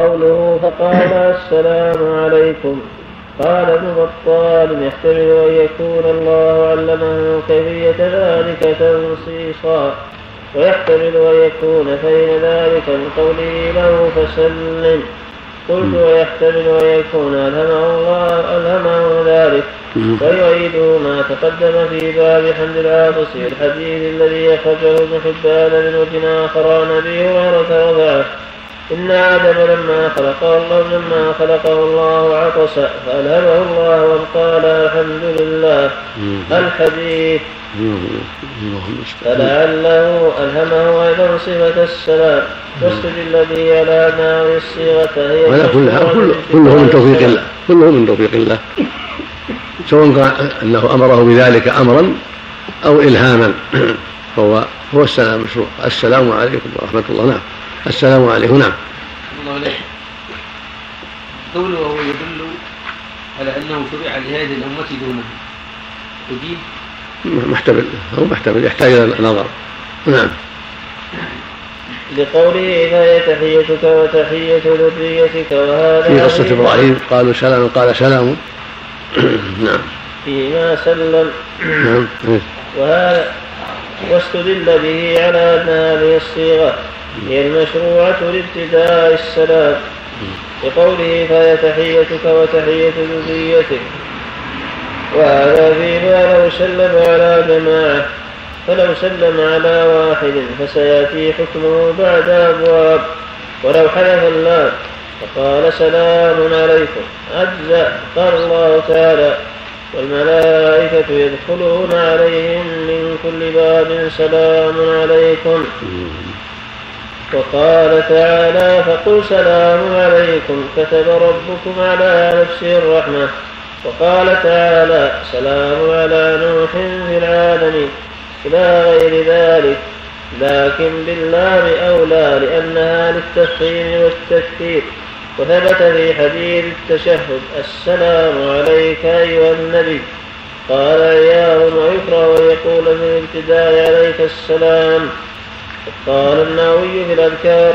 قوله فقال السلام عليكم. قال ابن بطال يحتمل أن يكون الله علمه كيفية ذلك تنصيصا. ويحتمل أن يكون فإن ذلك من قوله له فسلم. قلت ويحتمل أن يكون ألهمه الله ألهمه ذلك. ويعيد ما تقدم في باب حمد العاطس الحديث الذي أخرجه ابن حبان من وجه آخر عن أبي هريرة إن آدم لما خلقه الله لما خلقه الله عطس فألهمه الله وأن قال الحمد لله. الحديث؟ فلعله ألهمه أيضا صفة السلام. واستدل به على أن الصيغة هي كله من توفيق الله. كله من توفيق الله. سواء كان أنه أمره بذلك أمرا أو إلهاما. فهو هو السلام مشروع السلام عليكم ورحمة الله. نعم. السلام عليكم. نعم. الله عليك. قوله يدل على أنه شرع لهذه الأمة دونه. أجيب محتمل. هو محتمل يحتاج إلى النظر نعم. لقوله فهي تحيتك وتحية ذريتك وهذا في قصة إبراهيم قالوا سلام قال سلام. نعم. فيما سلم. نعم. وهذا واستدل به على أن هذه الصيغة. هي المشروعة لابتداء السلام لقوله فهي تحيتك وتحية ذريتك. وهذا فيما لو سلم على جماعة فلو سلم على واحد فسيأتي حكمه بعد أبواب. ولو حلف الله فقال سلام عليكم. أجزأ قال الله تعالى والملائكة يدخلون عليهم من كل باب سلام عليكم. وقال تعالى فقل سلام عليكم كتب ربكم على نفسه الرحمة. وقال تعالى سلام على نوح في العالمين إلى غير ذلك. لكن باللام أولى لأنها للتفخيم والتكثير وثبت في حديث التشهد السلام عليك أيها النبي. قال عياض ويكره أن يقول في الابتداء عليك السلام. قال النووي في الأذكار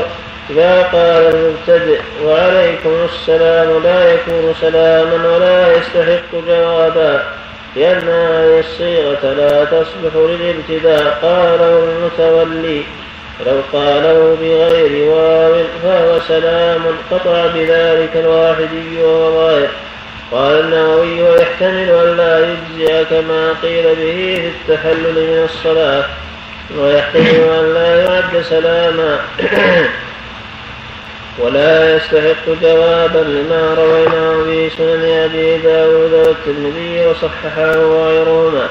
إذا قال المبتدئ وعليكم السلام لا يكون سلاما ولا يستحق جوابا لأن هذه الصيغة لا تصلح للابتداء قاله المتولي ولو قاله بغير واو فهو سلام قطع بذلك الواحدي ظاهر قال النووي ويحتمل أن لا يجزئ كما قيل به في التحلل من الصلاة ويحتمل أن لا يعد سلاما. ولا يستحق جوابا لما رويناه في سنن أبي داود والترمذي وصححه غيرهما.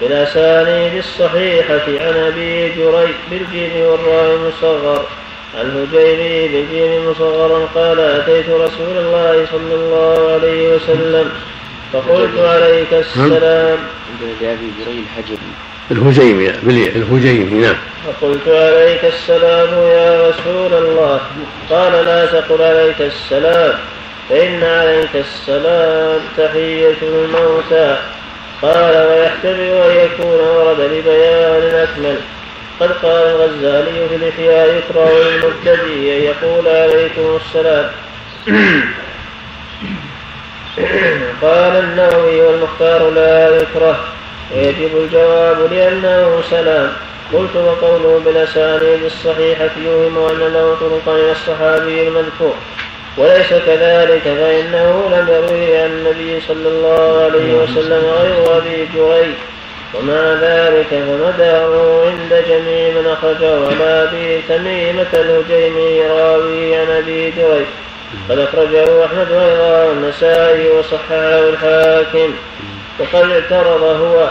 بالأسانيد الصحيحة عن أبي جري بالجيم والراء المصغر. الهجيمي بالجيم مصغرا قال أتيت رسول الله صلى الله عليه وسلم فقلت عليك السلام. لابي جريج الحجري. الهجيمي الهجيمي نعم. فقلت عليك السلام يا رسول الله. قال لا تقل عليك السلام فإن عليك السلام تحية الموتى. قال ويحتمل أن يكون ورد لبيان أكمل. قد قال الغزالي في الإحياء يكره للمبتدئ أن يقول عليكم السلام. قال النووي والمختار لا يكره. ويجب الجواب لأنه سلام. قلت وقوله بالأسانيد الصحيحة يوهم أن له طرقا إلى الصحابي المذكور. وليس كذلك فإنه لم يروي عن النبي صلى الله عليه وسلم غير أبي جريج. ومع ذلك فمداره عند جميع من أخرجه على أبي تميمة الهجيمي راوي عن أبي جريج. قد أخرجه أحمد وأيضا والنسائي وصححه الحاكم. وقد اعترض هو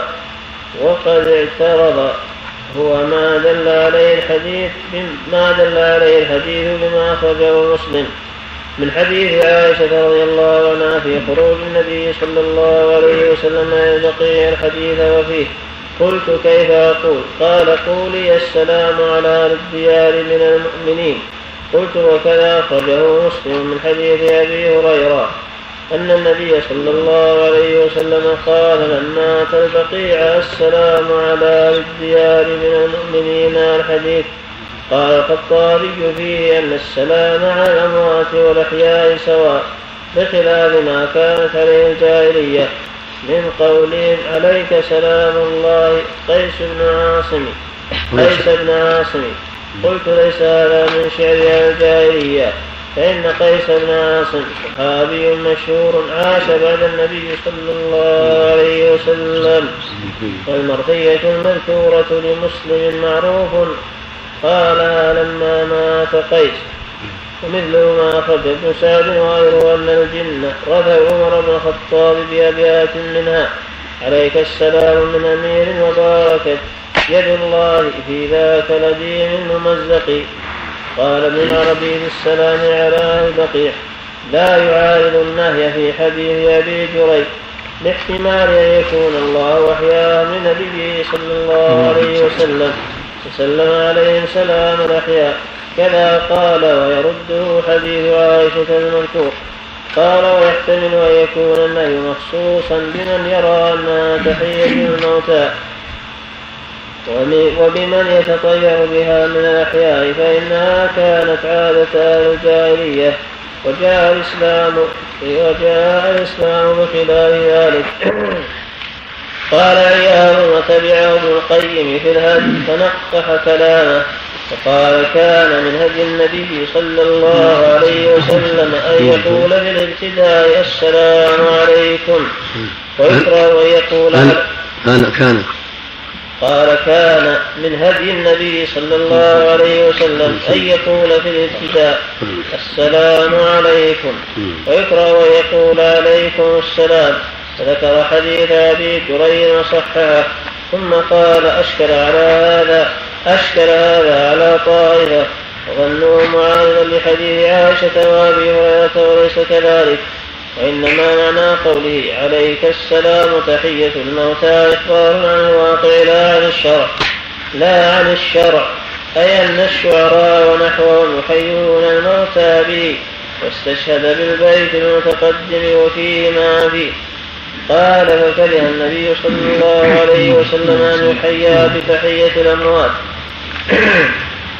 وقد اعترض هو ما دل عليه الحديث ما دل عليه الحديث بما أخرجه مسلم. من حديث عائشة رضي الله عنها في خروج النبي صلى الله عليه وسلم يلقي الحديث وفيه. قلت كيف أقول؟ قال قولي السلام على الديار من المؤمنين. قلت وكذا أخرجه مسلم من حديث أبي هريرة. أن النبي صلى الله عليه وسلم قال لما أتى البقيع السلام على الديار من المؤمنين الحديث. قال الخطابي فيه أن السلام على الأموات والأحياء سواء بخلاف ما كانت عليه الجاهلية. من قولهم عليك سلام الله قيس بن عاصم قيس بن عاصم. قلت ليس هذا من شعر الجاهلية. فإن قيس بن عاصم صحابي مشهور عاش بعد النبي صلى الله عليه وسلم. والمرثية المذكورة لمسلم معروف قالها لما مات قيس ومثله ما أخرج ابن سعد وغيره أن الجن رثوا عمر بن الخطاب بأبيات منها. عليك السلام من أمير وباركت يد الله في ذاك لديم ممزق. قال ابن العربي في السلام على البقيع. لا يعارض النهي في حديث أبي جريج لاحتمال أن يكون الله وحياه من نبيه صلى الله عليه وسلم. وسلم عليهم سلام الأحياء. كذا قال ويرده حديث عائشة المذكور. قال ويحتمل أن يكون النهي مخصوصا بمن يرى أنها تحية الموتى. وبمن يتطير بها من الأحياء فإنها كانت عادة أهل الجاهلية. وجاء الإسلام وجاء الإسلام بخلاف ذلك. قال عياض وتبعه ابن القيم في الهدي فنقح كلامه. وقال كان من هدي النبي صلى الله عليه وسلم أن يقول في الابتداء السلام عليكم. ويكره أن يقول كان كان قال كان من هدي النبي صلى الله عليه وسلم أن يقول في الابتداء السلام عليكم ويكره أن يقول عليكم السلام فذكر حديث أبي جرير وصححه ثم قال أشكل على هذا أشكل هذا على طائفة وظنوا معارضا لحديث عائشة وأبي هريرة وليس كذلك وإنما معنى قوله عليك السلام تحية الموتى إخبار عن الواقع لا عن الشرع لا عن الشرع أي أن الشعراء ونحوهم يحيون الموتى به واستشهد بالبيت المتقدم وفيه ما فيه قال فكره النبي صلى الله عليه وسلم أن يحيى بتحية الأموات.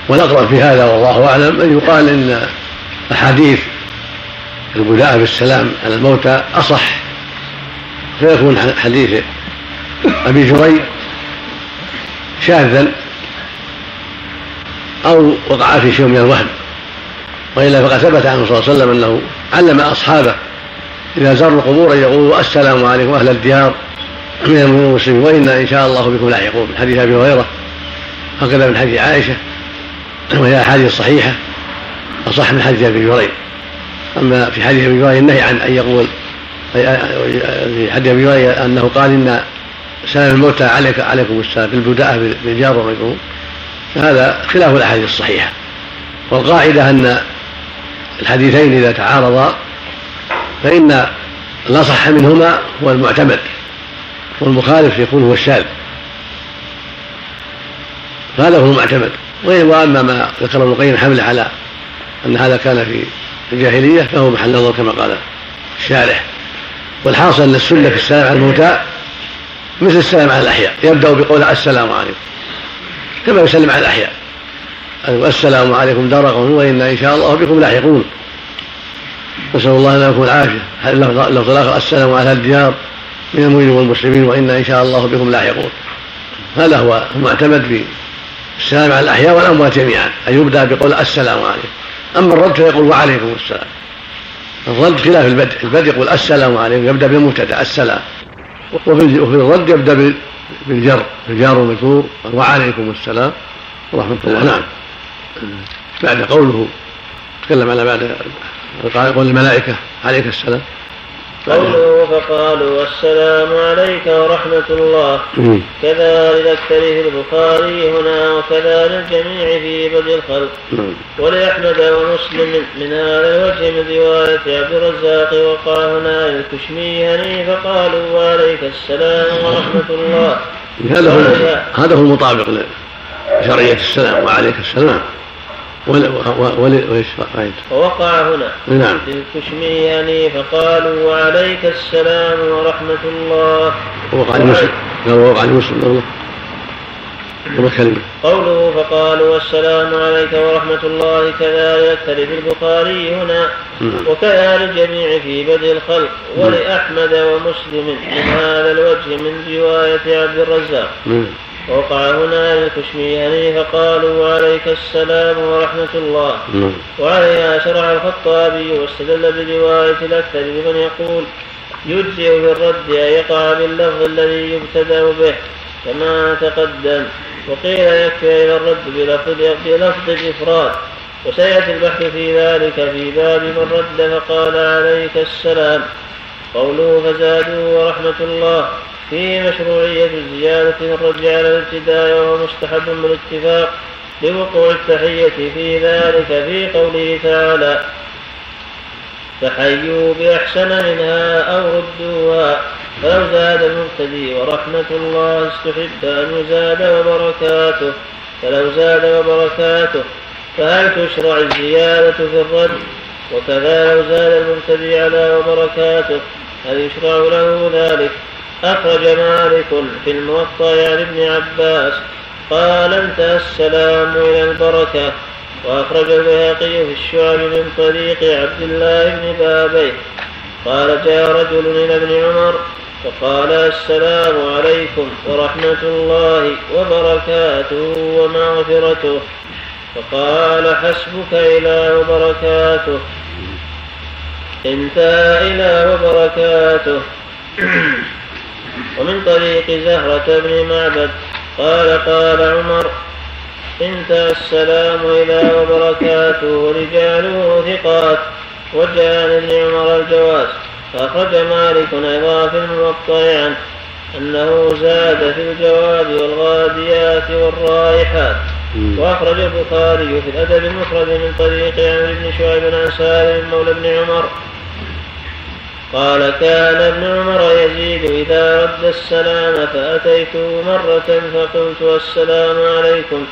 والأقرب في هذا والله أعلم أن يقال إن أحاديث البداء بالسلام على الموتى أصح. فيكون حديث أبي جريج شاذا أو وقع في شيء من الوهم. وإلا فقد ثبت عنه صلى الله عليه وسلم أنه علم أصحابه إذا زاروا القبور أن يقولوا السلام عليكم أهل الديار من المسلمين وإنا إن شاء الله بكم لاحقون. من حديث أبي هريرة هكذا من حديث عائشة وهي أحاديث صحيحة أصح من حديث أبي جريج. أما في حديث أبي هريرة النهي عن أن يقول في حديث أبي هريرة أنه قال إن سلام الموتى عليك عليكم السلام بالبداء بالجار والمجرور فهذا خلاف الأحاديث الصحيحة. والقاعدة أن الحديثين إذا تعارضا فإن الأصح منهما هو المعتمد والمخالف يكون هو الشاذ هذا هو المعتمد. وأما ما ذكر ابن القيم حمله على أن هذا كان في الجاهلية فهو محل نظر كما قال الشارح والحاصل أن السنة في السلام على الموتى مثل السلام على الأحياء. يبدأ بقول السلام عليكم كما يسلم على الأحياء. السلام عليكم دار قوم وإنا إن شاء الله بكم لاحقون. نسأل الله لنا لكم العافية. اللفظ الآخر السلام على الديار من المؤمنين والمسلمين وإنا إن شاء الله بكم لاحقون. هذا هو المعتمد في السلام على الأحياء والأموات جميعا. أن يبدأ بقول السلام عليكم. أما الرد فيقول وعليكم السلام. الرد خلاف البدء. البدء يقول السلام عليكم يبدأ بالمبتدأ السلام. وفي الرد يبدأ بالجر. الجار والمجرور وعليكم السلام ورحمة الله. نعم. بعد قوله تكلم على بعد قول الملائكة عليك السلام. قوله فقالوا السلام عليك ورحمة الله. كذا للأكثر في البخاري هنا وكذا للجميع في بدء الخلق. ولأحمد ومسلم من هذا الوجه من رواية عبد الرزاق وقع هنا الكشميهني فقالوا وعليك السلام ورحمة الله. هذا هو هذا هو المطابق لشرعية السلام وعليك السلام. ووقع هنا. نعم. يعني فقالوا وعليك السلام ورحمة الله. وقع لمسلم قال وقع لمسلم الله كلمة. قوله فقالوا والسلام عليك ورحمة الله كذلك في البخاري هنا وكذا للجميع في بدء الخلق. ولأحمد ومسلم من هذا الوجه من رواية عبد الرزاق. وقع هنا للكشميهني فقالوا وعليك السلام ورحمة الله. وعليها شرع الخطابي واستدل برواية الأكثر لمن يقول يجزئ بالرد أن يقع باللفظ الذي يبتدأ به كما تقدم. وقيل يكفي أيضا الرد بلفظ بلفظ الإفراد. وسيأتي البحث في ذلك في باب من رد فقال عليك السلام. قوله فزادوا ورحمة الله. في مشروعية الزيادة الرد على الابتداء وهو مستحب بالاتفاق لوقوع التحية في ذلك في قوله تعالى فحيوا بأحسن منها أو ردوها فلو زاد المبتدي ورحمة الله استحب أن يزاد وبركاته فلو زاد وبركاته فهل تشرع الزيادة في الرد؟ وكذا لو زاد المبتدي على وبركاته هل يشرع له ذلك؟ أخرج مالك في الموطأ عن ابن عباس قال انتهى السلام إلى البركة وأخرج البيهقي في الشعب من طريق عبد الله بن بابيه قال جاء رجل إلى ابن عمر فقال السلام عليكم ورحمة الله وبركاته ومغفرته. فقال حسبك إلى وبركاته. انتهى إلى وبركاته. ومن طريق زهرة بن معبد قال قال عمر انتهى السلام إلى وبركاته ورجاله ثقات وجاء عمر الجواز فأخرج مالك أيضا في الموطأ عنه أنه زاد في الجواب والغاديات والرائحات. وأخرج البخاري في الأدب المفرد من طريق عمرو بن شعيب عن سالم مولى بن عمر قال كان ابن عمر يزيد إذا رد السلام فأتيته مرة فقلت السلام عليكم.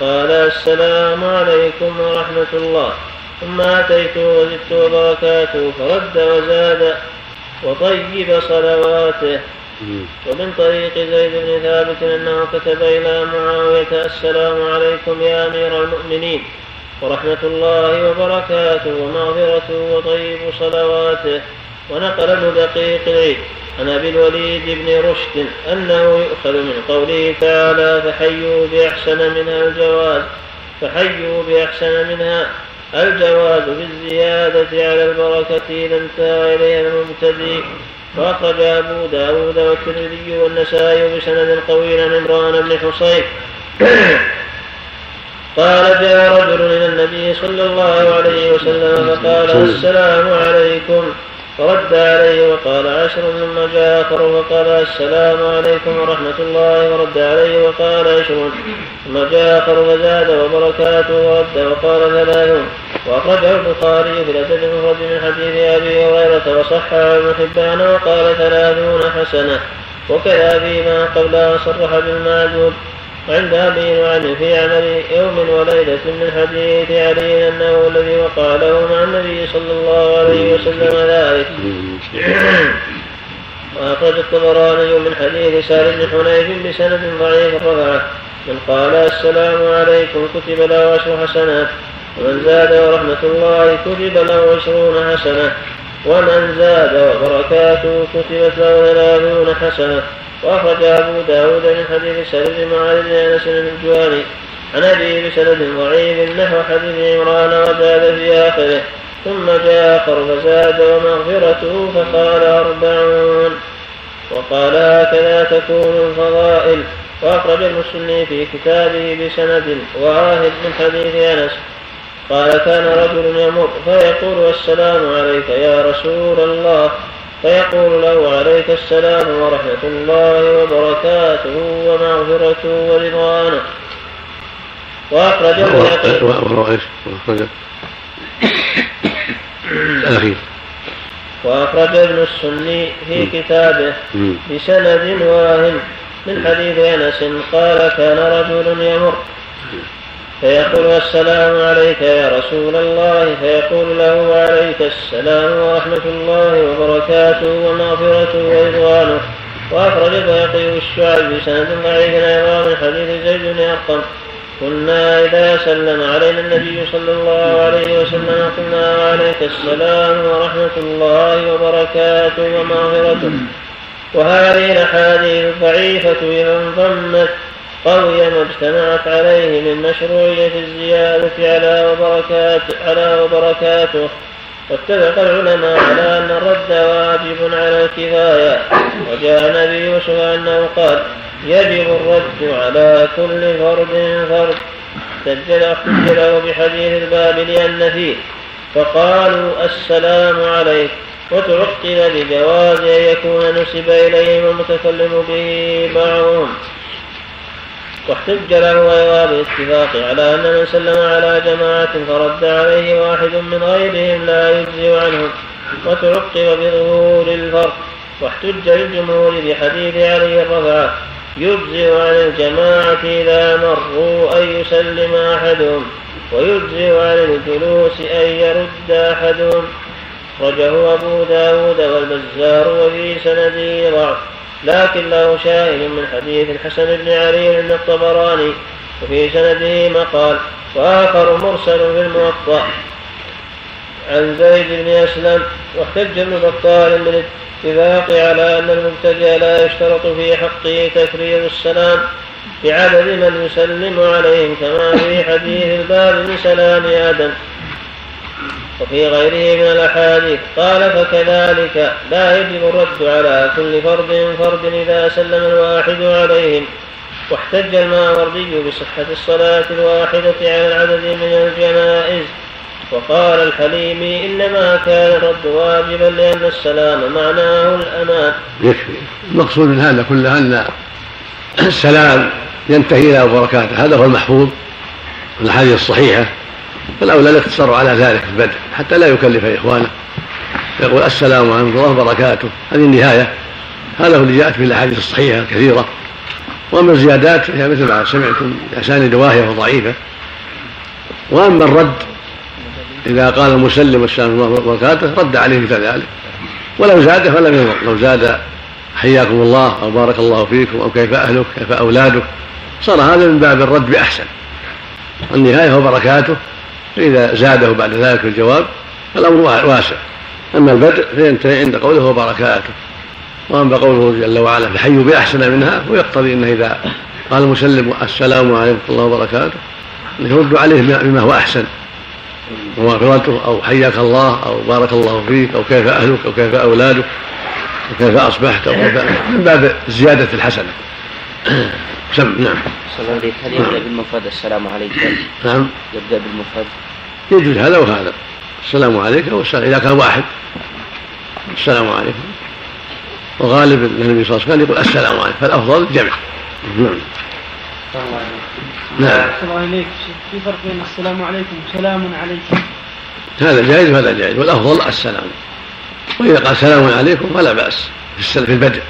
قال السلام عليكم ورحمة الله. ثم أتيته وزدت وبركاته. فرد وزاد وطيب صلواته. ومن طريق زيد بن ثابت أنه كتب إلى معاوية السلام عليكم يا أمير المؤمنين. ورحمة الله وبركاته ومغفرته وطيب صلواته. ونقل ابن دقيق العيد عن أبي الوليد بن رشد أنه يؤخذ من قوله تعالى فحيوا بأحسن منها الجواز فحيوا بأحسن منها الجواز بالزيادة على البركة إذا انتهى إليها المبتدئ. وأخرج أبو داود والترمذي والنسائي بسند قوي عن عمران بن حصين. قال جاء رجل إلى النبي صلى الله عليه وسلم فقال السلام عليكم. فرد عليه وقال عشر ثم جاء آخر فقال السلام عليكم ورحمة الله ورد عليه وقال عشر ثم جاء آخر فزاد وبركاته ورد وقال ثلاثون وأخرجه البخاري في الأدب المفرد من حديث أبي هريرة وصححه ابن حبان وقال ثلاثون حسنة وكذا فيما قبلها صرح بالمعدود وعند أبي نعيم في عمل يوم وليلة من حديث علي أنه الذي وقع له مع النبي صلى الله عليه وسلم ذلك. وأخرج الطبراني من حديث سالم بن حنيف بسند ضعيف رفعه من قال السلام عليكم كتب له عشر حسنات ومن زاد ورحمة الله كتب له عشرون حسنة. ومن زاد وبركاته كتبت له ثلاثون حسنة وأخرج أبو داود من حديث سهل بن معاذ بن أنس الجواني. عن أبيه بسند ضعيف نحو حديث عمران وزاد في آخره. ثم جاء آخر فزاد ومغفرته فقال أربعون. وقال هكذا تكون الفضائل. وأخرج المسلمي في كتابه بسند واحد من حديث أنس. قال كان رجل يمر فيقول السلام عليك يا رسول الله. فيقول له عليك السلام ورحمة الله وبركاته ومغفرته ورضوانه. وأخرج وأخرج الأخير وأخرج ابن السني في كتابه بسند واهن من حديث أنس قال كان رجل يمر. فيقول السلام عليك يا رسول الله فيقول له عليك السلام ورحمة الله وبركاته ومغفرته ورضوانه وأخرج البيهقي الشعب بسند ضعيف أيضا من حديث زيد بن أرقم. كنا إذا سلم علينا النبي صلى الله عليه وسلم قلنا وعليك السلام ورحمة الله وبركاته ومغفرته وهذه الأحاديث الضعيفة إذا انضمت قوي ما اجتمعت عليه من مشروعية الزيادة على وبركات على وبركاته. واتفق العلماء على أن الرد واجب على الكفاية. وجاء النبي يوسف أنه قال يجب الرد على كل فرد فرد. سجل احتج له بحديث الباب لأن فيه. فقالوا السلام عليك. وتعقب بجواز أن يكون نسب إليهم المتكلم به بعضهم. واحتج له أيضا بالاتفاق على أن من سلم على جماعة فرد عليه واحد من غيرهم لا يجزي عنهم وتعقب بظهور الفرق واحتج للجمهور بحديث علي الرفعة يجزي عن الجماعة إذا مروا أن يسلم أحدهم ويجزي عن الجلوس أن يرد أحدهم. رجه أبو داود والبزار وفي سنده ضعف لكن له شاهد من حديث الحسن بن علي عند الطبراني وفي سنده مقال وآخر مرسل في الموطأ عن زيد بن أسلم واحتج ابن بطال بالاتفاق على أن المبتدئ لا يشترط في حقه تكرير السلام بعدد من يسلم عليهم كما في حديث الباب بسلام آدم. وفي غيره من الأحاديث. قال فكذلك لا يجب الرد على كل فرد فرد إذا سلم الواحد عليهم. واحتج الماوردي بصحة الصلاة الواحدة على العدد من الجنائز. وقال الحليمي إنما كان الرد واجبا لأن السلام معناه الأمان. يكفي. المقصود من هذا كله أن السلام ينتهي إلى بركاته. هذا هو المحفوظ الأحاديث الصحيحة. فالأولى الاقتصار على ذلك في البدء حتى لا يكلف إخوانه. يقول السلام عليكم ورحمة الله وبركاته. هذه النهاية. هذا هو اللي جاءت في الأحاديث الصحيحة الكثيرة. وأما الزيادات فهي مثل ما سمعتم أسانيد واهية وضعيفة. وأما الرد إذا قال المسلم السلام عليكم ورحمة الله وبركاته رد عليه مثل ذلك. ولو زاد فلم يضر. لو زاد حياكم الله أو بارك الله فيكم أو كيف أهلك كيف أولادك. صار هذا من باب الرد بأحسن. النهاية هو بركاته. فإذا زاده بعد ذلك الجواب فالأمر واسع. أما البدء فينتهي عند قوله وبركاته. وأما قوله جل وعلا فحيوا بأحسن منها ويقتضي أنه إذا قال المسلم السلام عليكم ورحمة الله وبركاته يرد عليه بما هو أحسن. ومغفرته أو حياك الله أو بارك الله فيك أو كيف أهلك أو كيف أولادك أو كيف أصبحت أو كيف من باب زيادة الحسنة. سم نعم. صلى الله هل يبدأ نعم. بالمفرد؟ السلام عليك. نعم. يبدأ بالمفرد؟ يجوز هذا وهذا. السلام عليك والسلام إذا كان واحد. السلام عليكم وغالب النبي صلى الله عليه وسلم يقول السلام عليكم فالأفضل الجمع نعم. نعم. الله إليك في فرق بين السلام عليكم وسلام عليكم هذا جائز وهذا جائز والأفضل السلام. وإذا قال سلام عليكم فلا بأس في البدء.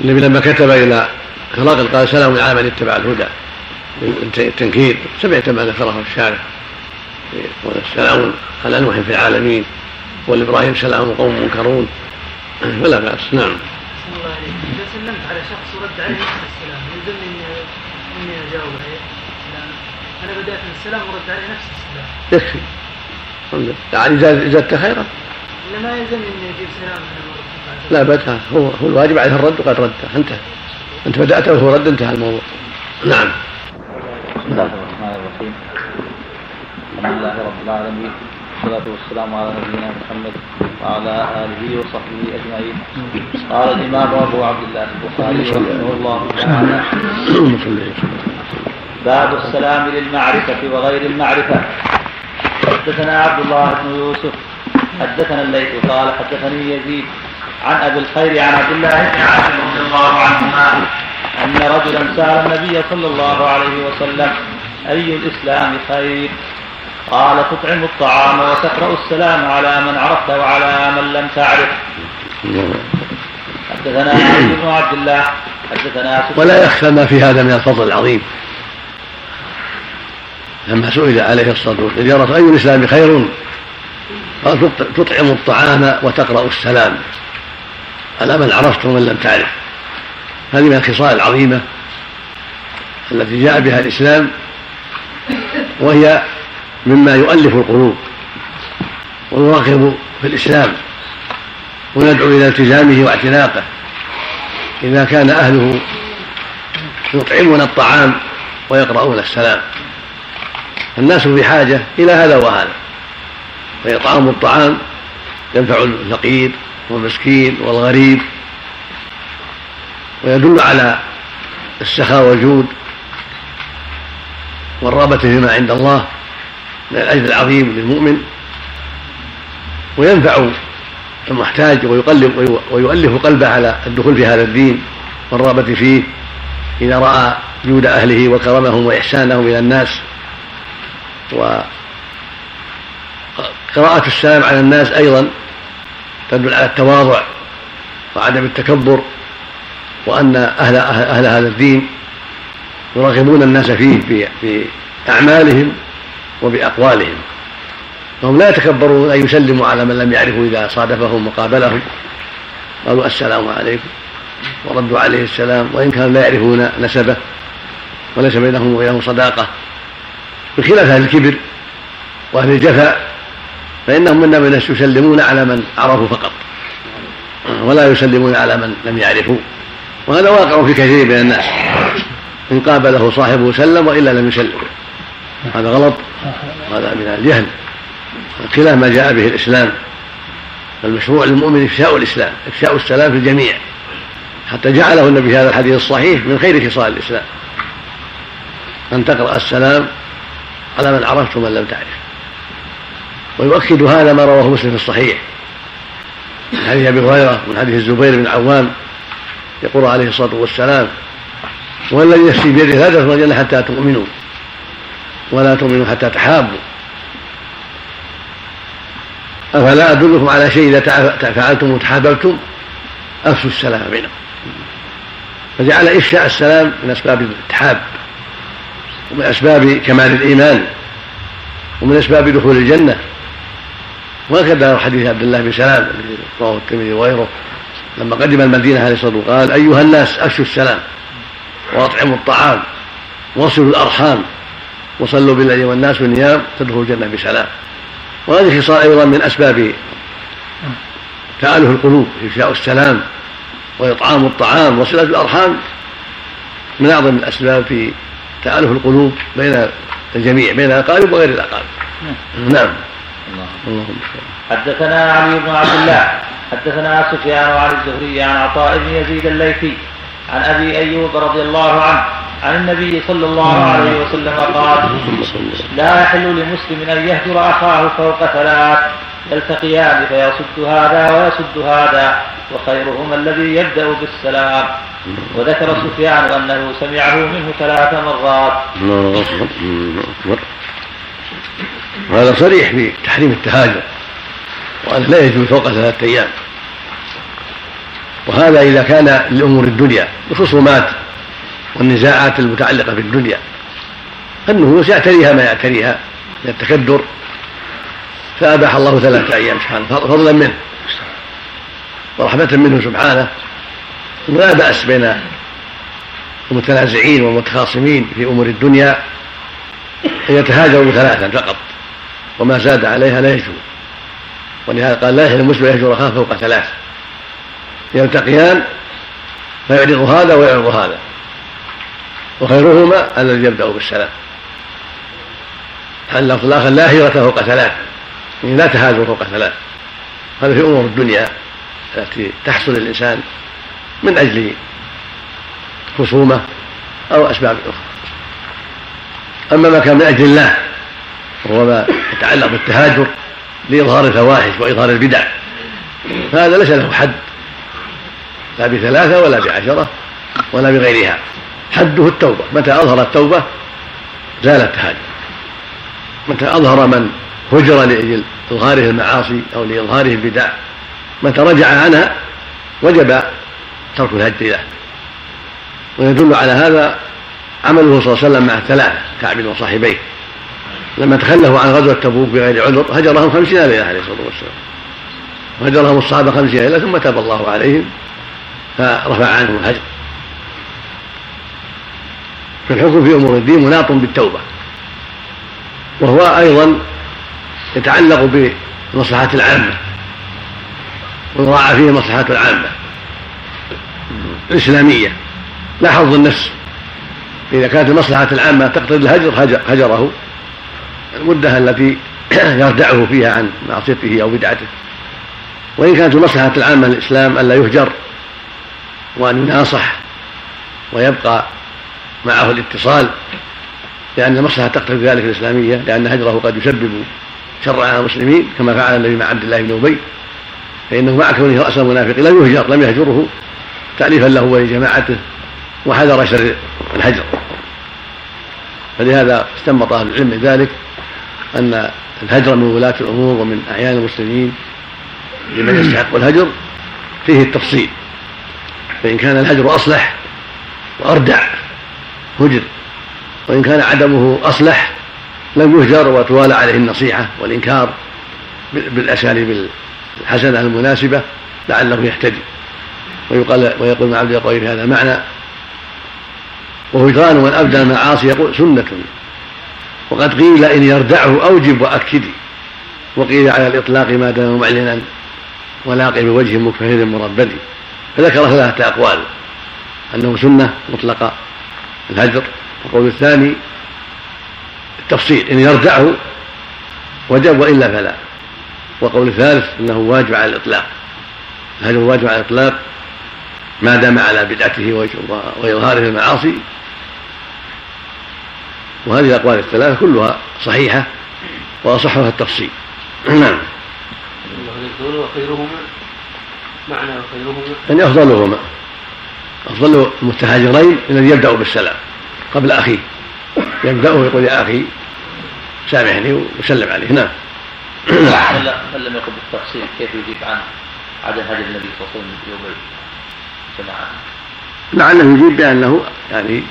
النبي لما كتب إلى هرقل قال سلام على من اتبع الهدى التنكير سمعت ما ذكره الشارع سلام على نوح في العالمين والإبراهيم سلام قوم منكرون فلا بأس نعم. الله عليك إذا سلمت على شخص ورد عليه نفس السلام يلزمني اني اني اجاوب عليه أنا بدات السلام ورد عليه نفس السلام. يكفي. يعني زادت خيرا. لا ما يلزمني اني أجيب سلام لا بد هو هو الواجب عليه الرد وقد رد انتهى. أنت بدأت وهو رد انتهى الموضوع. نعم. بسم الله الرحمن الرحيم. الحمد لله رب العالمين والصلاة والسلام على نبينا محمد وعلى آله وصحبه أجمعين قال الإمام أبو عبد الله البخاري رحمه الله تعالى باب السلام للمعرفة وغير المعرفة حدثنا عبد الله بن يوسف حدثنا الليث قال حدثني يزيد عن أبي الخير عن عبد الله بن عامر رضي الله عنهما أن رجلا سأل النبي صلى الله عليه وسلم أي الإسلام خير؟ قال تطعم الطعام وتقرأ السلام على من عرفت وعلى من لم تعرف. حدثنا علي بن عبد الله حدثنا ولا يخفى ما في هذا من الفضل العظيم. لما سئل عليه الصلاة والسلام أي الإسلام خير؟ قال تطعم الطعام وتقرأ السلام. على من عرفت ومن لم تعرف. هذه من الخصال العظيمة التي جاء بها الإسلام وهي مما يؤلف القلوب ويرغب في الإسلام ويدعو إلى التزامه واعتناقه. إذا كان أهله يطعمون الطعام ويقرؤون السلام الناس في حاجة إلى هذا وهذا فإطعام الطعام ينفع الفقير والمسكين والغريب ويدل على السخاء والجود والرغبة فيما عند الله من الأجر العظيم للمؤمن وينفع المحتاج ويقلب ويؤلف قلبه على الدخول في هذا الدين والرغبة فيه إذا رأى جود أهله وكرمهم وإحسانهم إلى الناس وقراءة السلام على الناس أيضا تدل على التواضع وعدم التكبر وأن أهل, أهل هذا الدين يرغبون الناس فيه في, في أعمالهم وبأقوالهم. فهم لا يتكبرون أن يسلموا على من لم يعرفوا إذا صادفهم وقابلهم. قالوا السلام عليكم وردوا عليه السلام وإن كانوا لا يعرفون نسبه وليس بينهم وبينه صداقة. بخلاف أهل الكبر وأهل الجفاء فإنهم من الناس يسلمون على من عرفوا فقط. ولا يسلمون على من لم يعرفوا. وهذا واقع في كثير من الناس. إن قابله صاحبه سلم وإلا لم يسلم. هذا غلط. هذا من الجهل. خلاف ما جاء به الإسلام. المشروع للمؤمن إفشاء الإسلام إفشاء السلام في الجميع. حتى جعله النبي في هذا الحديث الصحيح من خير خصال الإسلام. أن تقرأ السلام على من عرفت ومن لم تعرف. ويؤكد هذا ما رواه مسلم في الصحيح. من حديث أبي هريرة ومن حديث الزبير بن عوام يقول عليه الصلاة والسلام والذي نفسي بيده لا تدخلوا الجنة حتى تؤمنوا ولا تؤمنوا حتى تحابوا. أفلا أدلكم على شيء إذا فعلتم وتحاببتم؟ أفشوا السلام بينكم. فجعل إفشاء السلام من أسباب التحاب ومن أسباب كمال الإيمان ومن أسباب دخول الجنة. وهكذا حديث عبد الله بن سلام الذي رواه الترمذي وغيره لما قدم المدينة عليه الصلاة والسلام قال أيها الناس أفشوا السلام وأطعموا الطعام وصلوا الأرحام وصلوا بالليل والناس نيام تدخلوا الجنة بسلام. وهذه خصال أيضا من أسباب تألف القلوب إفشاء السلام وإطعام الطعام وصلة الأرحام من أعظم الأسباب في تألف القلوب بين الجميع بين الأقارب وغير الأقارب. نعم. اللهم حدثنا علي بن عبد الله حدثنا سفيان عن الزهري عن عطاء بن يزيد الليثي عن أبي أيوب رضي الله عنه عن النبي صلى الله عليه وسلم قال لا يحل لمسلم أن يهجر أخاه فوق ثلاث يلتقيان فيصد هذا ويصد هذا وخيرهما الذي يبدأ بالسلام. وذكر سفيان أنه سمعه منه ثلاث مرات. وهذا صريح في تحريم التهاجر وأن لا يجوز فوق ثلاثة أيام. وهذا إذا كان لأمور الدنيا الخصومات والنزاعات المتعلقة بالدنيا النفوس يعتريها ما يعتريها من التكدر. فأباح الله ثلاثة أيام سبحانه فضلا منه. ورحمة منه سبحانه. لا بأس بين المتنازعين والمتخاصمين في أمور الدنيا أن يتهاجروا ثلاثا فقط. وما زاد عليها لا يجوز. ولهذا قال لا يحل المسلم يهجر اخاه فوق ثلاث. يلتقيان فيعرض هذا ويعرض هذا. وخيرهما الذي يبدأ بالسلام. اللفظ الآخر لا هجرة فوق ثلاث؟ يعني لا تهاجر فوق ثلاث. هذا في أمور الدنيا التي تحصل للإنسان من أجل خصومة أو أسباب أخرى. أما ما كان من أجل الله وهو ما يتعلق بالتهاجر لإظهار الفواحش وإظهار البدع. فهذا ليس له حد لا بثلاثة ولا بعشرة ولا بغيرها. حده التوبة. متى أظهر التوبة؟ زال التهاجر. متى أظهر من هجر لأجل إظهاره المعاصي أو لإظهاره البدع؟ متى رجع عنها؟ وجب ترك الهجر له ويدل على هذا عمله صلى الله عليه وسلم مع الثلاثة كعب وصاحبيه. لما تخلفوا عن غزوة تبوك بغير عذر هجرهم خمسين ليلة عليه الصلاة والسلام. وهجرهم الصحابة خمسين ليلة ثم تاب الله عليهم فرفع عنهم الهجر. فالحكم في أمور الدين مناط بالتوبة. وهو أيضا يتعلق بالمصلحة العامة. ويراعى فيه المصلحة العامة الإسلامية. لا حظ النفس. إذا كانت المصلحة العامة تقتضي الهجر هجره. المدة التي يردعه فيها عن معصيته أو بدعته. وإن كانت المصلحة العامة للإسلام ألا يهجر وأن يناصح ويبقى معه الاتصال لأن المصلحة تقتضي ذلك الإسلامية لأن هجره قد يسبب شر على المسلمين كما فعل النبي مع عبد الله بن أبي فإنه مع كونه رأس المنافق لم يهجر لم يهجره تأليفا له ولجماعته وحذر شر الهجر. فلهذا استنبط أهل العلم ذلك أن الهجر من ولاة الأمور ومن أعيان المسلمين لمن يستحق الهجر فيه التفصيل. فإن كان الهجر أصلح وأردع هجر. وإن كان عدمه أصلح لم يهجر وتوالى عليه النصيحة والإنكار بالأساليب الحسنة المناسبة لعله يهتدي. ويقال ويقول ابن عبد القوي في هذا المعنى وهجران من أبدى المعاصي يقول سنة وقد قيل إن يردعه أوجب وأكدي وقيل على الإطلاق ما دام معلنا ولاقي بوجه مكفهر مربد فذكر ثلاثة أقوال أنه سنة مطلقة الهجر القول الثاني التفصيل إن يردعه وجب وإلا فلا وقول الثالث أنه واجب على الإطلاق الهجر واجب على الإطلاق ما دام على بدعته وإظهاره المعاصي وهذه الأقوال الثلاثة كلها صحيحة وأصحها التفصيل. نعم. وخيرهما معنى وخيرهما. يعني أفضلهما. أفضل المتهاجرين الذي يبدأ بالسلام قبل أخيه. يبدأ ويقول يا أخي سامحني وسلم عليه. نعم. من لم يقل بالتفصيل كيف يجيب عن عدم هدي النبي صلى الله عليه وسلم في يومين جماعة لعله يجيب بأنه يعني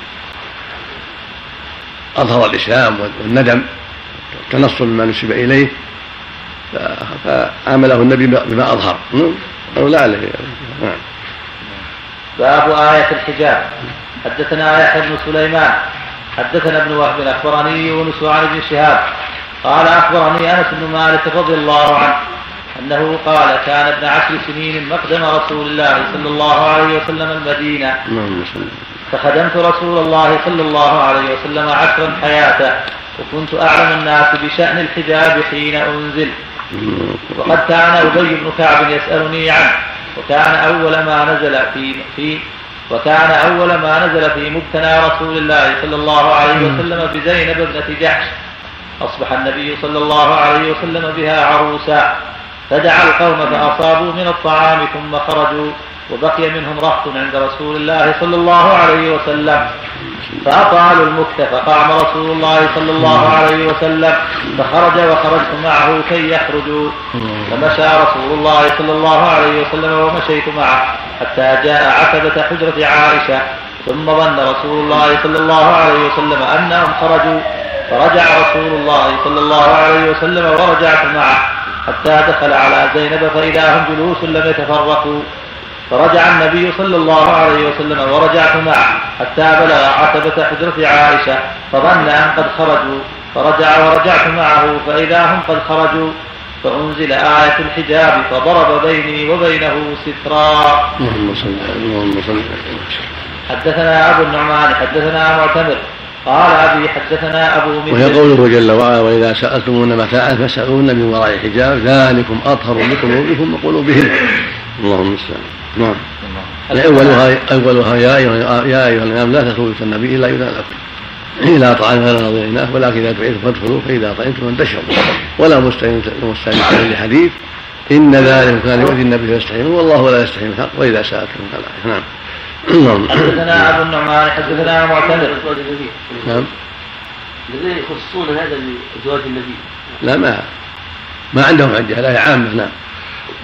أظهر الإسلام والندم التنصل مما نسب إليه فعامله النبي بما أظهر. أو لعله نعم. باب آية الحجاب. حدثنا يحيى بن سليمان. حدثنا ابن وهب أخبرني يونس عن ابن شهاب. قال أخبرني أنس بن مالك رضي الله عنه أنه قال كان ابن عشر سنين مقدم رسول الله صلى الله عليه وسلم المدينة. فخدمت رسول الله صلى الله عليه وسلم عشرا حياته وكنت أعلم الناس بشأن الحجاب حين أنزل. وقد كان أبي بن كعب يسألني عنه وكان أول ما نزل في في وكان أول ما نزل في مبتنى رسول الله صلى الله عليه وسلم بزينب ابنة جحش. أصبح النبي صلى الله عليه وسلم بها عروسا. فدعا القوم فأصابوا من الطعام ثم خرجوا وبقي منهم رهط عند رسول الله صلى الله عليه وسلم. فأطالوا المكت فقام رسول الله صلى الله عليه وسلم. فخرج وخرجت معه كي يخرجوا. فمشى رسول الله صلى الله عليه وسلم ومشيت معه حتى جاء عتبة حجرة عائشة. ثم ظن رسول الله صلى الله عليه وسلم أنهم خرجوا. فرجع رسول الله صلى الله عليه وسلم ورجعت معه حتى دخل على زينب فإذا هم جلوس لم يتفرقوا. فرجع النبي صلى الله عليه وسلم ورجعت معه حتى بلغ عتبة حجرة عائشة فظن أن قد خرجوا فرجع ورجعت معه فإذا هم قد خرجوا فأنزل آية الحجاب فضرب بيني وبينه سترا. اللهم صل حدثنا أبو النعمان حدثنا معتمر قال أبي حدثنا أبو من وهي قوله جل وعلا وإذا سألتمون متاعا فاسألوهن من وراء حجاب ذلكم أطهر لقلوبكم وقلوبهم اللهم المستعان نعم. أولها أولها يا أيها يا أيها الإمام لا تدخلوا النبي إلا إذا لكم إلى طعام غير ناظريناه ولكن إذا دعيتم فادخلوا فإذا طعمتم فانتشروا. ولا مستعين لحديث إن ذلك كان يؤذي النبي فيستحيون والله لا يستحي من الحق وإذا سألتم فلا. نعم. حدثنا ابو النعمان حدثنا معتمر. نعم. الذين يخصون هذا بزواج النبي. لا ما ما عندهم حجه لا عامة نعم.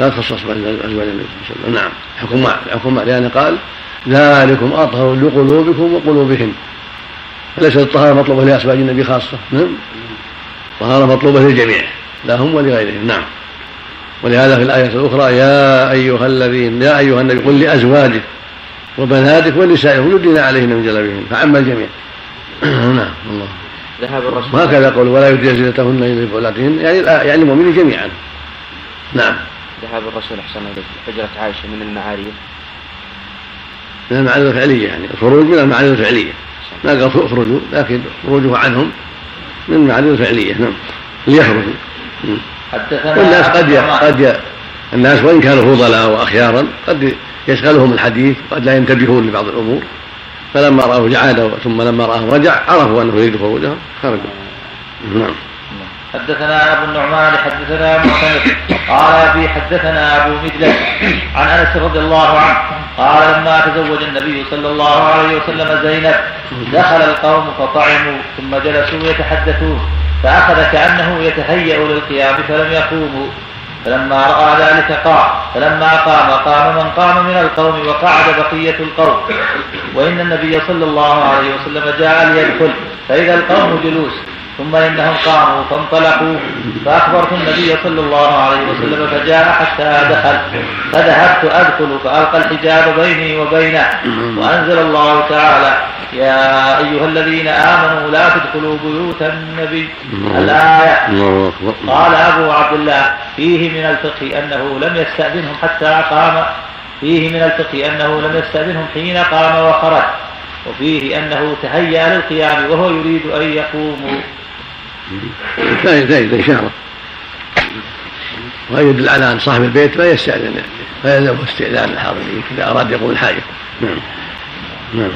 لا تخصص بازواج النبي صلى الله عليه وسلم نعم. حكم حكم لأن قال ذلكم أطهر لقلوبكم وقلوبهم فليس الطهارة مطلوبة لأزواج النبي خاصة. نعم. الطهارة مطلوبة للجميع لهم ولغيرهم. نعم. ولهذا في الآية الأخرى يا أيها الذين يا أيها النبي قل لأزواجك وبناتك ونسائهم يدين عليهن من جلبيهن فعم الجميع. نعم. الله. ذهاب الرسول. وهكذا يقول ولا يدري زينتهن الا لبعولتهن يعني يعني المؤمنين جميعا. نعم. ذهاب الرسول أحسن إليك حجرة عائشة من المعارية. من المعاني الفعلية يعني الخروج من المعاني الفعلية. ما قال أخرجوا لكن خروجه عنهم من المعاني الفعلية نعم. ليخرجوا. والناس قد. قد ي... الناس وإن كانوا فضلاء واخيارا قد يشغلهم الحديث قد لا ينتبهون لبعض الأمور. فلما رآه عاد ثم لما رآه رجع عرفوا أنه يريد خروجهم خرجوا. نعم. حدثنا أبو النعمان حدثنا معتمد قال أبي حدثنا أبو مجلس عن أنس رضي الله عنه قال لما تزوج النبي صلى الله عليه وسلم زينب دخل القوم فطعموا ثم جلسوا يتحدثون فاخذ كانه يتهيأ للقيام فلم يقوموا. فلما رأى ذلك قام فلما قام قام من قام من القوم وقعد بقية القوم. وإن النبي صلى الله عليه وسلم جاء ليدخل فإذا القوم جلوس ثم إنهم قاموا فانطلقوا فأخبرت النبي صلى الله عليه وسلم فجاء حتى دخل فذهبت ادخل فألقى الحجاب بيني وبينه وأنزل الله تعالى يا أيها الذين آمنوا لا تدخلوا بيوت النبي أكبر. قال أبو عبد الله فيه من الفقه أنه لم يستأذنهم حتى قام فيه من الفقه أنه لم يستأذنهم حين قام وخرج وفيه أنه تهيأ للقيام وهو يريد أن يقوموا. زايد زايد اشاره ويدل على ان صاحب البيت لا يستأذن لا يلزم استئذان الحاضرين إذا أراد يقوم الحاجة نعم. نعم.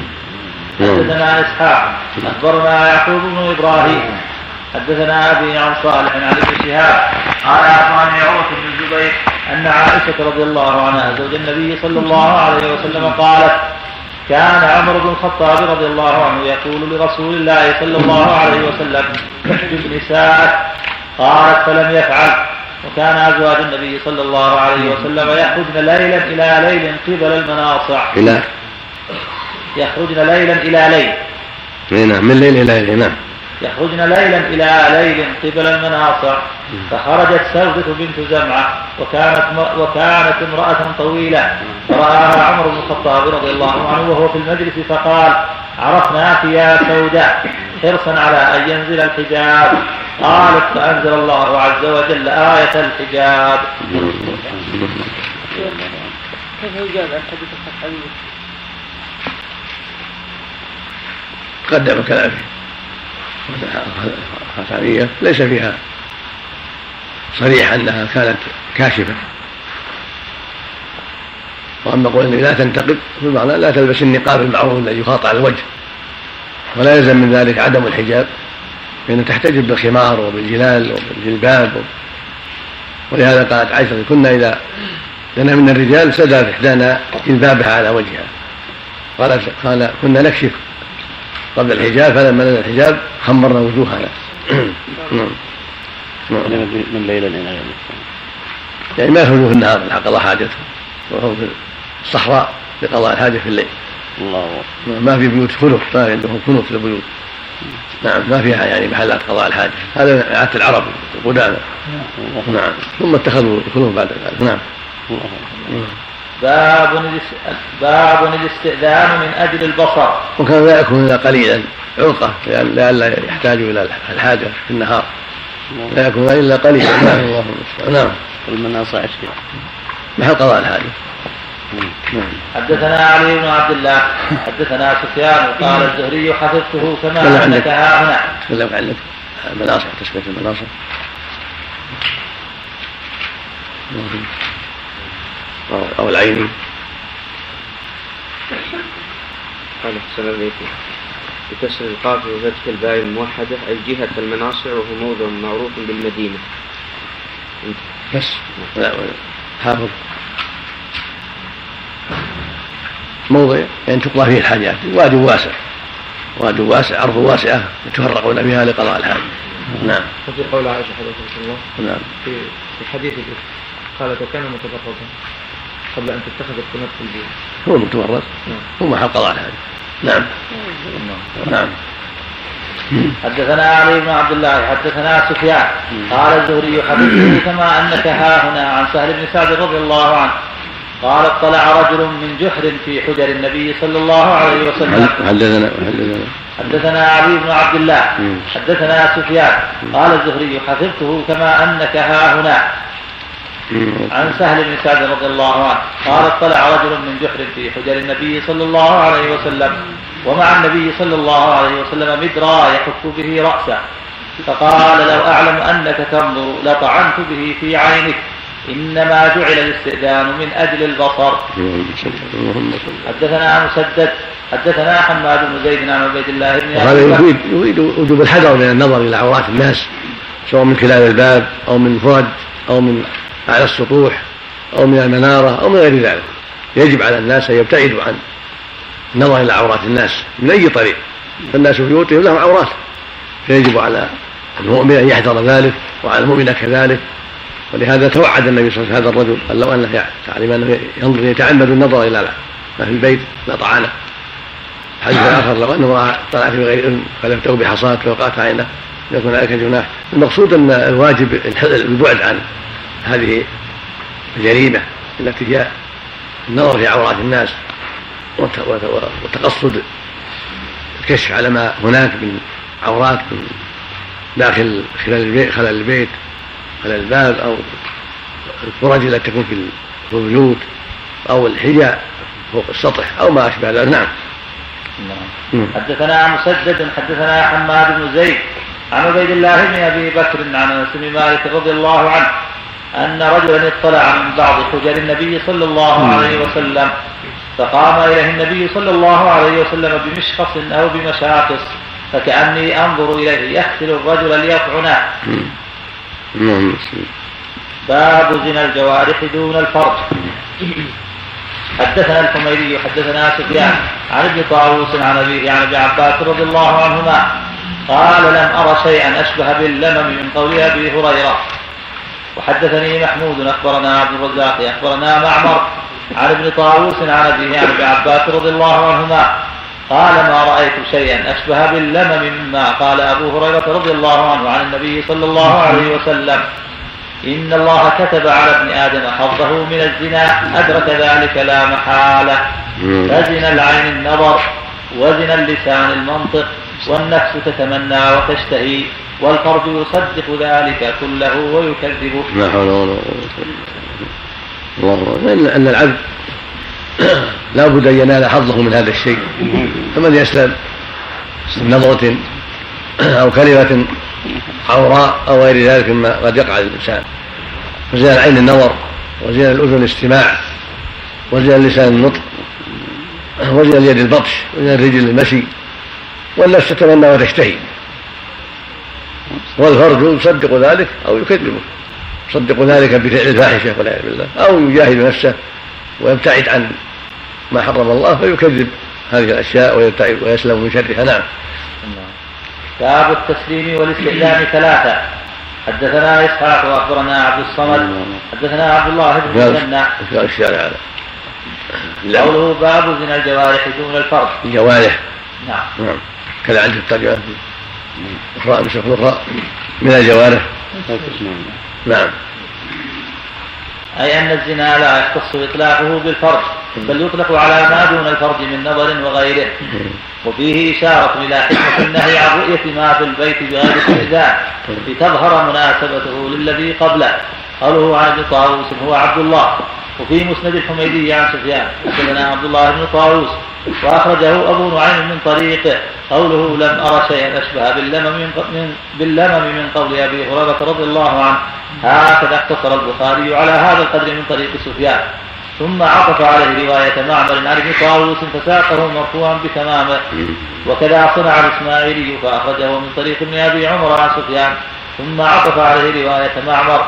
نعم. حدثنا إسحاق أخبرنا يعقوب بن إبراهيم. حدثنا أبي عن صالح عن ابن شهاب. قال أخبرني عروة بن الزبير أن عائشة رضي الله عنها زوج النبي صلى الله عليه وسلم قالت كان عمر بن الخطاب رضي الله عنه يقول لرسول الله صلى الله عليه وسلم احجب نساءك. قالت فلم يفعل. وكان أزواج النبي صلى الله عليه وسلم يخرجن ليلا إلى ليل قبل المناصع. إلى؟ يخرجن ليلا إلى ليل. نعم من ليل إلى ليل نعم. يخرجن ليلا إلى ليل قبل المناصع فخرجت سودة بنت زمعة وكانت وكانت امرأة طويلة فرآها عمر بن الخطاب رضي الله عنه وهو في المجلس فقال عرفناك يا سودة حرصا على أن ينزل الحجاب. قالت فأنزل الله عز وجل آية الحجاب. كيف يجاب عن حديث الخطابي؟ تقدم الخاتمية ليس فيها صريح أنها كانت كاشفة. وأما قول إنك لا تنتقد بمعنى لا تلبس النقاب المعروف الذي يخاط على الوجه. ولا يلزم من ذلك عدم الحجاب فإن تحتجب بالخمار وبالجلال وبالجلباب. ولهذا قالت عائشة كنا إذا لنا من الرجال سدلت إحدانا جلبابها على وجهها. قالت قال كنا نكشف قبل الحجاب فلما نزل الحجاب خمرنا وجوهنا. نعم نعم. من ليلا إلى ليل يعني ما يخرجوا في النهار لقضاء حاجته. وهم في الصحراء لقضاء الحاجة في الليل. الله. ما في بيوت كنف ما عندهم كنف للبيوت نعم ما فيها يعني محلات قضاء الحاجة. هذا عادة العرب القدامى نعم ثم اتخذوا الكنوف بعد ذلك. نعم. باب باب الاستئذان من أجل البصر. وكان لا يكون إلا قليلا عرقة لئلا يحتاجوا إلى الحاجة في النهار. لا يكون إلا قليلا. نعم. الله المستعان نعم المناصع إيش فيها؟ محل قضاء الحاجة؟ نعم حدثنا علي بن عبد الله حدثنا سفيان قال الزهري حفظته كما عندك. انك ها هنا تكلم عنك المناصع تسميه المناصع أو- أو العيني. قال حسن البيتي بكسر القاف وفتح الباء الموحدة أي جهة المناصع وهو موضع معروف بالمدينة. بس. لا حافظ موضع. يعني تقضى فيه الحاجات. واد واسع. واد واسع أرض واسعة يتفرقون فيها لقضاء الحاجة. نعم. وفي قول عائشة حدثها الله. نعم. في في حديث قالت وكان متفرقا قبل أن تتخذ القناة في البيت. هو المتورط هو محل قضاء الحاجة نعم. نعم. حدثنا علي بن عبد الله حدثنا سفيان. قال الزهري حدثه كما انك ها هنا عن سهل بن سعد رضي الله عنه. قال اطلع رجل من جحر في حجر النبي صلى الله عليه وسلم. حدثنا حدثنا حدثنا علي بن عبد الله. حدثنا سفيان. قال الزهري حفظته كما أنك ها هنا. عن سهل بن سعد رضي الله عنه قال اطلع رجل من جحر في حجر النبي صلى الله عليه وسلم ومع النبي صلى الله عليه وسلم مدرا يحك به رأسه فقال لو أعلم أنك تنظر لطعنت به في عينك إنما جعل الاستئذان من أجل البصر حدثنا مسدد حدثنا حماد بن زيد عن عبيد الله بن وهذا بكر. يفيد يفيد وجوب الحذر من النظر إلى عورات الناس سواء من خلال الباب أو من فرد أو من على السطوح أو من المنارة أو من غير ذلك. يجب على الناس أن يبتعدوا عن النظر إلى عورات الناس من أي طريق. فالناس في بيوتهم لهم عورات. فيجب على المؤمن أن يحذر ذلك وعلى المؤمنه كذلك. ولهذا توعد النبي صلى الله عليه وسلم هذا الرجل قال لو أنه تعلم أنه ينظر يتعمد النظر إلى ما في البيت لطعنه الحديث الآخر لو أن امرأة طلعت بغير اذن فلفته بحصاه فوقعت عينه يكون عليك جناح. المقصود أن الواجب البعد عن هذه الجريمة التي هي النظر في عورات الناس وت- وت- وتقصد الكشف على ما هناك من عورات من داخل خلال البيت خلال البيت خلال الباب أو الفرج التي تكون في البيوت أو الحجاب فوق السطح أو ما أشبه ذلك. نعم. مم. حدثنا مسدد حدثنا حماد بن زيد عن عبيد الله بن أبي بكر عن أنس بن مالك رضي الله عنه أن رجلا اطلع من بعض حجر النبي صلى الله عليه وسلم فقام إليه النبي صلى الله عليه وسلم بمشخص أو بمشاقص فكأني أنظر إليه يقتل الرجل ليطعنه. باب زنا الجوارح دون الفرج. حدثنا الحميدي حدثنا سفيان عن ابن طاووس عن ابيه عن ابن عباس رضي الله عنهما قال لم أر شيئا أشبه باللمم من قول أبي هريرة. وحدثني محمود أخبرنا عبد الرزاق أخبرنا معمر عن ابن طاووس عن ابيه عن ابن عباس رضي الله عنهما قال ما رأيت شيئا أشبه باللمم مما قال أبو هريرة رضي الله عنه عن النبي صلى الله عليه وسلم. إن الله كتب على ابن آدم حظه من الزنا أدرك ذلك لا محالة. مم. فزنا العين النظر وزنا اللسان المنطق والنفس تتمنى وتشتهي. والفرج يصدق ذلك كله ويكذبه لا حول ولا قوة الله أكبر. أن العبد لا بد أن ينال حظه من هذا الشيء. فمن يسلم نظرة أو كلمة عوراء أو غير ذلك مما قد يقع للإنسان فزين العين النظر وزين الأذن الاستماع وزين اللسان النطق وزين اليد البطش وزين الرجل المشي والنفس تتمنى وتشتهي. والفرج يصدق ذلك أو يكذبه. يصدق ذلك بفعل الفاحشة والعياذ بالله. أو يجاهد نفسه ويبتعد عن ما حرم الله فيكذب. هذه الأشياء ويبتعد ويسلم من شرها. نعم. باب التسليم والاستئذان ثلاثة. حدثنا إسحاق وأخبرنا عبد الصمد. حدثنا عبد الله بن المثنى في الشارع هذا. لا قوله باب زنا الجوارح دون الفرج الجوارح. نعم. نعم. عند الترجمة. أخرى نسخ أخرى من الجوارح؟ نعم. أي أن الزنا لا يختص إطلاقه بالفرج بل يطلق على ما دون الفرج من نظر وغيره. وفيه إشارة إلى حكمة النهي عن رؤية ما في البيت بغير استئذان لتظهر مناسبته للذي قبله. قوله عن ابن طاووس هو عبد الله. وفي مسند الحميدي عن سفيان حدثنا عبد الله بن طاووس وأخرجه أبو نعيم من طريقه قوله لم أرى شيئا أشبه باللمم من, باللمم من قول أبي هريرة رضي الله عنه. هكذا اختصر البخاري على هذا القدر من طريق سفيان. ثم عطف عليه رواية معمر عن ابن طاووس فساقه مرفوعا بتمامه. وكذا صنع الإسماعيلي فأخرجه من طريق ابن أبي عمر عن سفيان. ثم عطف عليه رواية معمر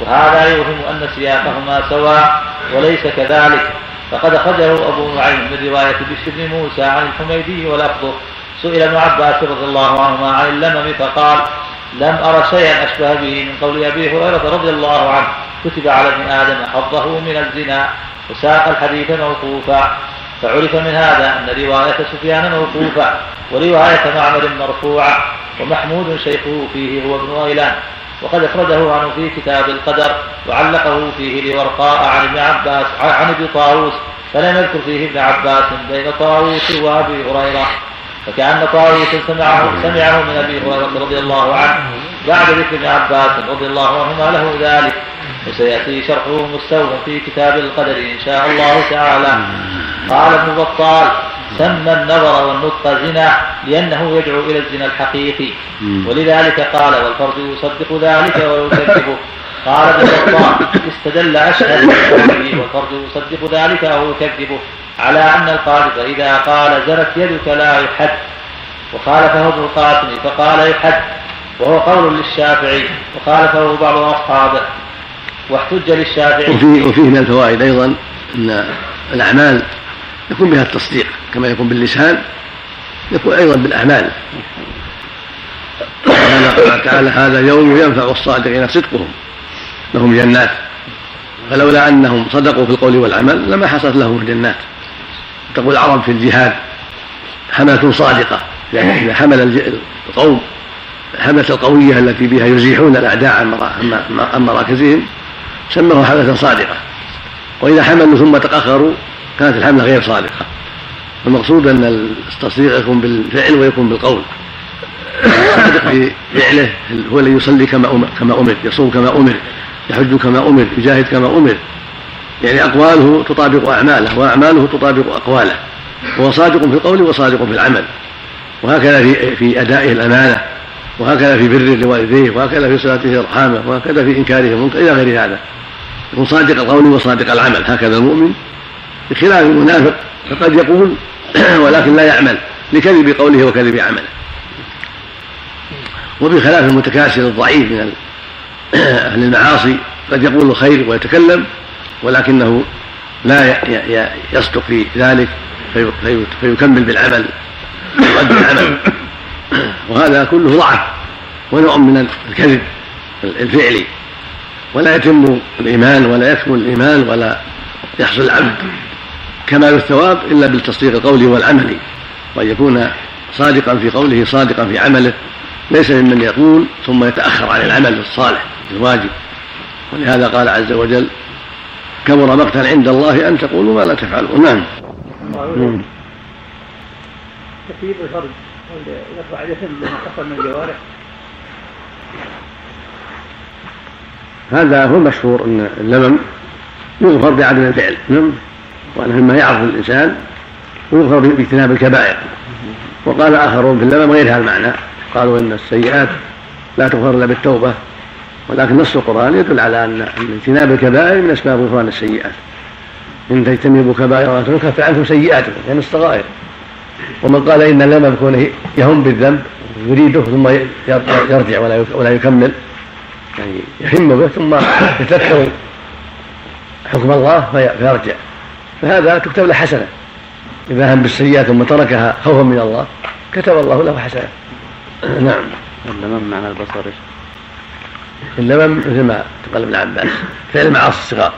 وهذا يوهم أن سياقهما سواء وليس كذلك. فقد أخرجه أبو نعيم من رواية بشر بن موسى عن الحميدي ولفظه. سئل ابن عباس رضي الله عنهما عن اللمم فقال لم أرى شيئا أشبه به من قول أبي هريرة رضي الله عنه. كتب على ابن آدم حظه من الزنا وساق الحديث موقوفا. فعرف من هذا أن رواية سفيان موقوفة ورواية معمر مرفوعة. ومحمود شيخه فيه هو ابن غيلان. وقد أخرجه عنه في كتاب القدر وعلقه فيه لورقاء عن ابن عباس عن ابن طاووس فلم يذكر فيه ابن عباس بين طاووس وأبي هريرة. فكأن طاووسا سمعه سمعه من أبي هريرة رضي الله عنه بعد ذكر ابن عباس رضي الله عنهما له ذلك. وسيأتي شرحه مستوفى في كتاب القدر إن شاء الله تعالى. قال ابن بطال سمى النظر والنطق زنا لأنه يدعو إلى الزنا الحقيقي. ولذلك قال والفرد يصدق ذلك ويكذبه قال ابن بطال استدل بقوله والفرد يصدق ذلك أو يكذبه على أن القاذف إذا قال زنت يدك لا يحد وخالفه ابن القاسم فقال يحد وهو قول للشافعي وخالفه بعض أصحابه واحتج للشافعي. وفيه, وفيه من الفوائد أيضا أن الأعمال يكون بها التصديق كما يكون باللسان يكون أيضا بالأعمال. قال تعالى هذا يوم ينفع الصادقين صدقهم لهم جنات. فلولا أنهم صدقوا في القول والعمل لما حصلت لهم الجنات. تقول العرب في الجهاد حملة صادقة. إذا حمل القوم الحملة القوية التي بها يزيحون الأعداء عن مراكزهم سموها حملة صادقة. وإذا حملوا ثم تأخروا كانت الحملة غير صادقة. المقصود أن التصديق يكون بالفعل ويكون بالقول. الصادق في فعله هو الذي يصلي كما أمر كما أمر يصوم كما أمر يحج كما أمر يجاهد كما أمر. يعني أقواله تطابق أعماله وأعماله تطابق أقواله. هو صادق في القول وصادق في العمل. وهكذا في في أدائه الأمانة وهكذا في بره لوالديه وهكذا في صلاته أرحامه وهكذا في إنكاره المنكر إلى غير هذا. يكون صادق القول وصادق العمل. هكذا المؤمن بخلاف المنافق فقد يقول ولكن لا يعمل لكذب قوله وكذب عمله. وبخلاف المتكاسل الضعيف من أهل المعاصي قد يقول الخير ويتكلم ولكنه لا يصدق في ذلك فيكمل بالعمل ويؤدي العمل. وهذا كله ضعف ونوع من الكذب الفعلي. ولا يتم الإيمان ولا يكمل الإيمان ولا يحصل العبد. كمال الثواب إلا بالتصديق القولي والعملي وأن يكون صادقا في قوله صادقا في عمله ليس ممن يقول ثم يتأخر عن العمل الصالح الواجب. ولهذا قال عز وجل كبر مقتا عند الله أن تقولوا ما لا تفعلون نعم. تكبير الفرج يرفع اليسر لما حصل من الجوارح. هذا هو المشهور إن اللمم يغفر بعدم الفعل. نعم. وانه مما يعرف الإنسان ويغفر باجتناب الكبائر. وقال آخرون في اللمم غير هذا المعنى. قالوا إن السيئات لا تغفر إلا بالتوبة. ولكن نص القرآن يدل على أن اجتناب الكبائر من أسباب غفران السيئات. إن تجتنبوا كبائر نكفر عنكم سيئاتكم يعني الصغائر ومن قال إن اللمم يكون يهم بالذنب يريده ثم يرجع ولا يكمل. يعني يهم به ثم يتذكر حكم الله فيرجع. فهذا تكتب له حسنة. إذا هم بالسيئات ثم تركها خوفا من الله كتب الله له حسنة. نعم. اللمم معنى البصر؟ اللمم مثل ما قال ابن عباس. فعل المعاصي الصغار.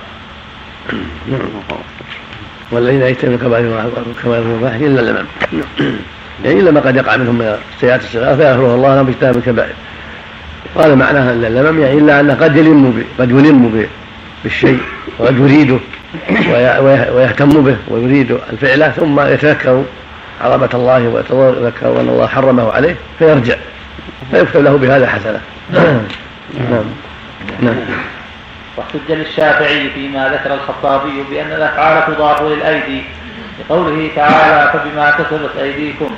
والذين يجتنبون كبائر الفواحش إلا اللمم يعني إلا ما قد يقع منهم من السيئات الصغار فيغفره الله لهم باجتناب الكبائر قال معناها إلا اللمم يعني إلا أن قد يلم قد يلم بالشيء. وقد يريده ويهتم به ويريد الفعل ثم يتذكر عظمة الله ويتذكر أن الله حرمه عليه فيرجع فيكتب له بهذا حسنة. نعم. نعم. واحتج للشافعي فيما ذكر الخطابي بأن الأفعال تضاف للأيدي. لقوله تعالى فبما كسبت أيديكم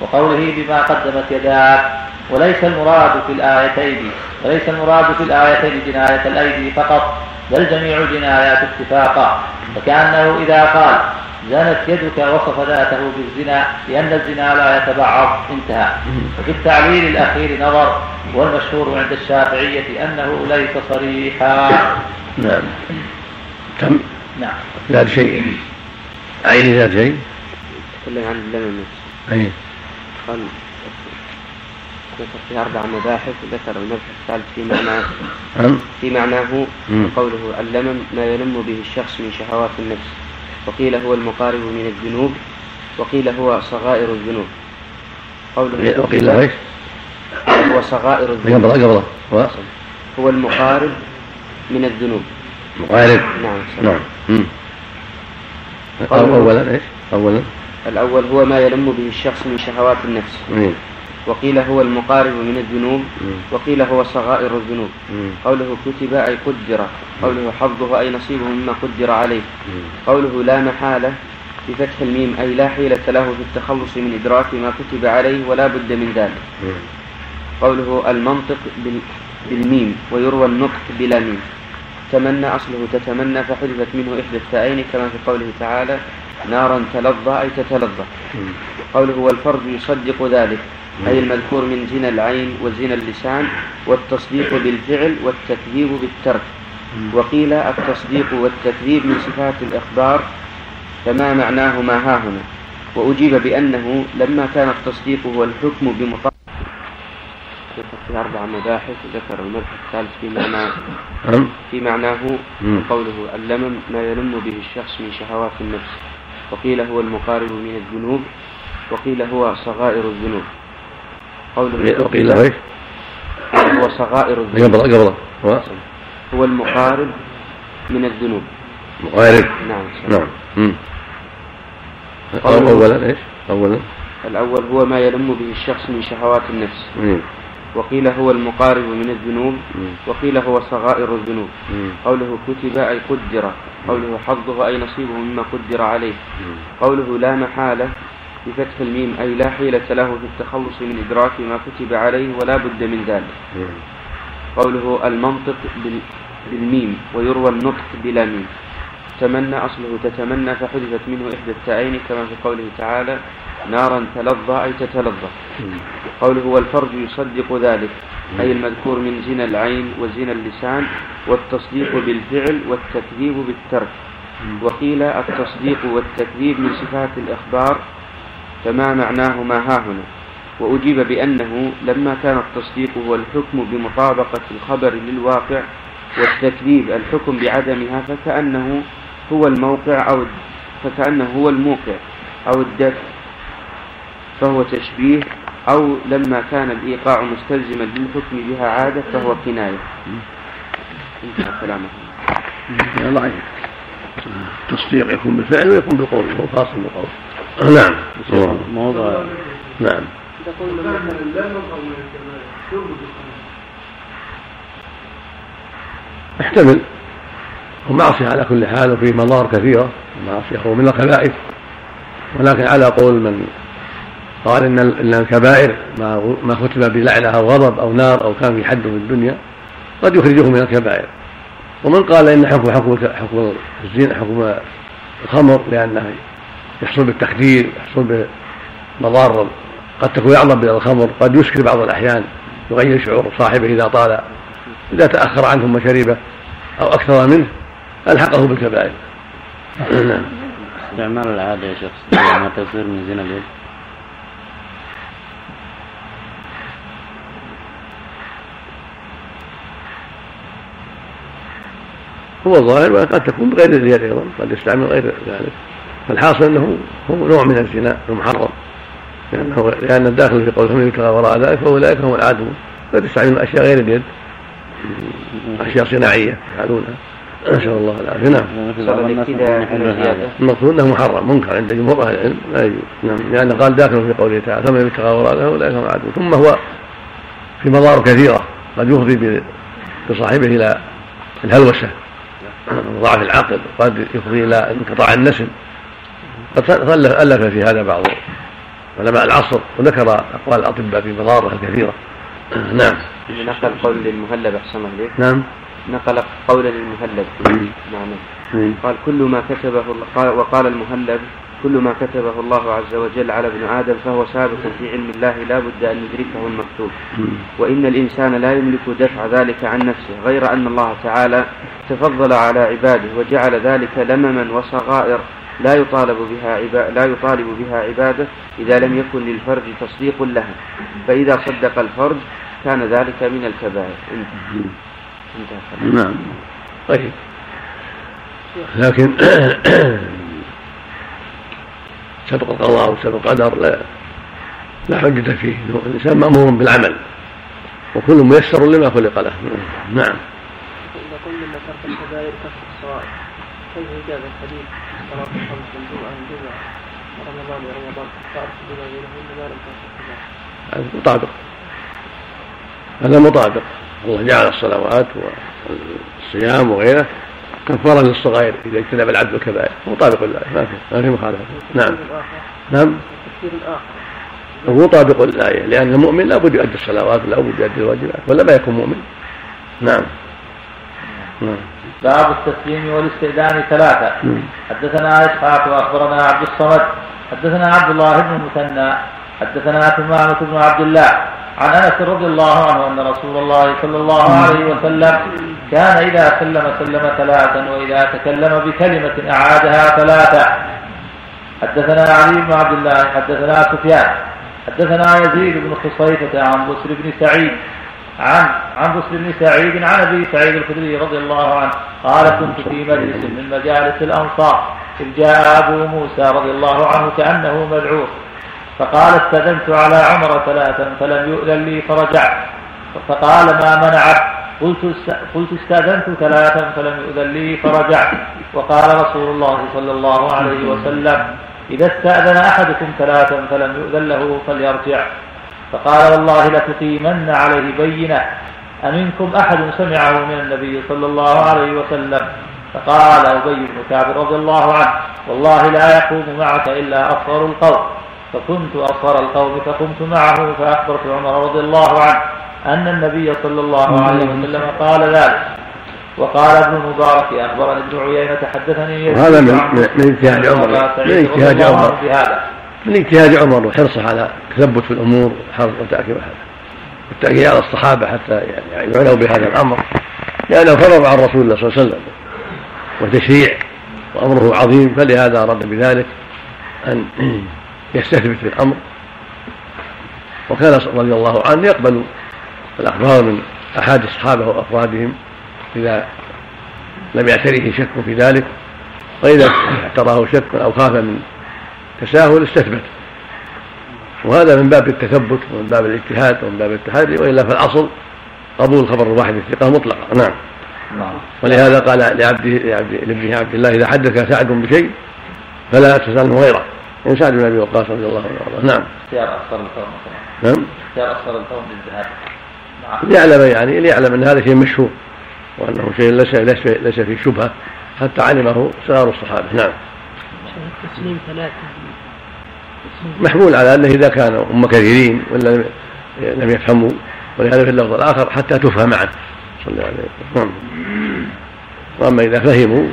وقوله بما قدمت يداك وليس المراد في الآيتين وليس المراد في الآيتين جناية الأيدي فقط بل جميع الجنايات اتفاقا فكأنه إذا قال زنت يدك وصف ذاته بالزنا لأن الزنا لا يتبعض انتهى. وفي التعليل الأخير نظر والمشهور عند الشافعية أنه ليس صريحا. نعم. تم نعم. ذات شيء. عين ذات شيء؟ تكلم عن اللمم. أي. قال ذكر في أربع مباحث ذكر المبحث الثالث في معناه. نعم في معناه. قوله اللمم ما يلم به الشخص من شهوات النفس. وقيل هو المقارب من الذنوب. وقيل هو صغائر الذنوب. قوله وقيل إيش؟ هو صغائر الذنوب. قبضه قبضه و... هو المقارب من الذنوب. مقارب. نعم نعم. مم. أو- قوله- اولا إيش؟ اولا. الأول هو ما يلم به الشخص من شهوات النفس. مم. وقيل هو المقارب من الذنوب. وقيل هو صغائر الذنوب. قوله كتب أي قدر قوله حظه أي نصيبه مما قدر عليه. قوله لا محالة بفتح الميم أي لا حيلة له في التخلص من إدراك ما كتب عليه ولا بد من ذلك. قوله المنطق بال- بالميم ويروى النطق بلا ميم تمنى أصله تتمنى فحذفت منه إحدى التائين كما في قوله تعالى نارا تلظى أي تتلظى. قوله والفرد يصدق ذلك أي المذكور من زنا العين وزنا اللسان والتصديق بالفعل والتكذيب بالترك. وقيل التصديق والتكذيب من صفات الإخبار فما معناه ما ها هنا. وأجيب بأنه لما كان التصديق هو الحكم بمطابقة في أربع مباحث ذكر المبحث الثالث في معناه في معناه. قوله اللمم ما يلم به الشخص من شهوات النفس وقيل هو المقارب من الذنوب وقيل هو صغائر الذنوب وقيل إيش؟ هو صغائر الذنوب. قبل قبل. هو هو المقارب من الذنوب. مقارب. نعم. نعم. مم. اولا إيش؟ اولا. الأول هو ما يلم به الشخص من شهوات النفس. مم. وقيل هو المقارب من الذنوب. وقيل هو صغائر الذنوب. قوله كتب أي قدر. قوله حظه أي نصيبه مما قدر عليه. قوله لا محالة. بفتح الميم أي لا حيلة له في التخلص من إدراك ما كتب عليه ولا بد من ذلك. قوله المنطق بال- بالميم ويروى النطق بلا ميم تمنى أصله تتمنى فحذفت منه إحدى التائين كما في قوله تعالى نارا تلظى أي تتلظى. قوله والفرج يصدق ذلك أي المذكور من زنا العين وزنا اللسان والتصديق بالفعل والتكذيب بالترك وقيل التصديق والتكذيب من صفات الإخبار فما معناه ما ها هنا وأجيب بأنه لما كان التصديق هو الحكم بمطابقة الخبر للواقع والتكذيب الحكم بعدمها فكأنه هو الموقع أو فكأنه هو الموقع أو الدفع فهو تشبيه أو لما كان الإيقاع مستلزما للحكم بها عادة فهو كناية. انتهى كلامه. ضعيف التصديق يكون بالفعل ويكون بالقول هو خاص بالقول نعم. موضع نعم. يحتمل هو معصية على كل حال وفيه مضار كثيرة. المعصية هو من الخبائث. ولكن على قول من قال إن إن الكبائر ما ما ختم بلعنة أو غضب أو نار أو كان في حد في الدنيا قد يخرجه من الكبائر. ومن قال إن حكم حكم حكم الزنا حكم الخمر لأنه يحصل بالتخدير يحصل بمضار قد تكون اعظم من الخمر قد يسكر بعض الأحيان يغير شعور صاحبه إذا طال إذا تأخر عنه ثم شربه أو أكثر منه ألحقه بالكبائر. نعم. استعمال العادة يا شيخ ما تصير من زنا اليد هو الظاهر وقد تكون بغير اليد أيضا قد يستعمل غير ذلك. فالحاصل أنه هو نوع من الزنا المحرم. لأنه لأن الداخل في قول فمن يبتغى وراء ذلك فاولئك هم العادون قد يستعملون أشياء غير اليد. أشياء صناعية يفعلونها. نسأل الله العافية. نعم. المقصود أنه محرم منكر عند جمهور أهل العلم. لا يجوز. نعم. لأن قال داخل في قوله تعالى فمن يبتغى وراء ذلك فاولئك هم العادون ثم هو في مضار كثيرة قد يفضي بصاحبه إلى الهلوسة. وضعف العقل قد يفضي إلى انقطاع النسل. قد ألف في هذا بعض علماء العصر وذكر أقوال الأطباء في مضاره الكثيرة نعم. نقل قول للمهلب أحسن عليك نعم. نقل قولا للمهلب. نعم. قال كل ما كتبه قال وقال المهلب كل ما كتبه الله عز وجل على ابن آدم فهو سابق في علم الله لا بد أن يدركه المكتوب. وإن الإنسان لا يملك دفع ذلك عن نفسه غير أن الله تعالى تفضل على عباده وجعل ذلك لمما وصغائر لا يطالب بها عبا لا يطالب بها عباده إذا لم يكن للفرج تصديق لها. فإذا صدق الفرج كان ذلك من الكبائر. انتهى انتهى كلامه. نعم. طيب. لكن سبق القضاء وسبق القدر لا لا حجة فيه. الإنسان مأمور بالعمل وكل ميسر لما خلق له. نعم. إذا قلنا أن ترك الكبائر كفر الصغائر كيف يجاب الحديث؟ صلاة الخمس والجمعة والجمعة ورمضان ورمضان تعرف بما بينهن ما لم تكن الكبائر هذا مطابق. هذا مطابق. الله جعل الصلوات والصيام وغيره كفارة للصغائر إذا اجتنب العبد الكبائر مطابق لله. ما في ما في مخالفة. نعم. نعم. هو مطابق للآية لأن المؤمن لابد يؤدي الصلوات لابد يؤدي الواجبات ولا ما يكون مؤمن. نعم. نعم. باب التسليم والاستئذان ثلاثة. حدثنا إسحاق وأخبرنا عبد الصمد. حدثنا عبد الله بن المثنى. حدثنا ثمامة بن عبد الله. عن أنس رضي الله عنه أن رسول الله صلى الله عليه وسلم كان إذا سلم سلم ثلاثا وإذا تكلم بكلمة أعادها ثلاثة. حدثنا علي بن عبد الله. حدثنا سفيان. حدثنا يزيد بن خصيفة عن بسر بن سعيد. عن عن بسر بن سعيد عن أبي سعيد الخدري رضي الله عنه قال كنت في مجلس من مجالس الأنصار إذ جاء أبو موسى رضي الله عنه كأنه مذعور فقال استاذنت على عمر ثلاثا فلم يؤذن لي فرجعت فقال ما منعك؟ قلت قلت استأذنت ثلاثا فلم يؤذن لي فرجعت وقال رسول الله صلى الله عليه وسلم إذا استأذن أحدكم ثلاثا فلم يؤذن له فليرجع. فقال والله لتقيمن عليه بينة أمنكم أحد سمعه من النبي صلى الله عليه وسلم فقال أبي بن كعب رضي الله عنه والله لا يقوم معك إلا أصغر القوم فكنت أصغر القوم فقمت معه فأخبرت عمر رضي الله عنه أن النبي صلى الله عليه وسلم قال ذلك وقال ابن المبارك أخبرني ابن عيينة حدثني وهذا من- اجتهاد عمر. من اجتهاد عمر. بهذا من اجتهاد عمر وحرصه على التثبت في الأمور وتأكيد والتأكيد على الصحابة حتى يعني يعنوا بهذا الأمر. لأنه فرض عن رسول الله صلى الله عليه وسلم وتشريع وأمره عظيم. فلهذا أراد بذلك أن يستثبت في الأمر. وكان رضي الله عنه يقبل الأخبار من احاد الصحابة وأفرادهم إذا لم يعتريه شك في ذلك. واذا اعتراه شك أو خاف من تساهل استثبت. وهذا من باب التثبت ومن باب الاجتهاد ومن باب التحري وإلا فالأصل قبول خبر الواحد الثقة مطلقا نعم. نعم. ولهذا قال لعبده لعبد لابنه عبد الله إذا حدثك سعد بشيء فلا تساله غيره. ان سعد بن أبي وقاص رضي الله عنه وأرضاه. نعم. اختيار أكثر القوم نعم. اختيار أكثر القوم للذهاب. نعم. ليعلم يعني ليعلم أن هذا شيء مشهور وأنه شيء ليس ليس ليس فيه شبهة حتى علمه صغار الصحابة. نعم. التسليم ثلاثة. محمول على أنه إذا كانوا هم كثيرين ولا لم- يفهموا ولهذا في اللفظ الآخر حتى تفهم معا صلى الله عليه وسلم. نعم. وأما إذا فهموا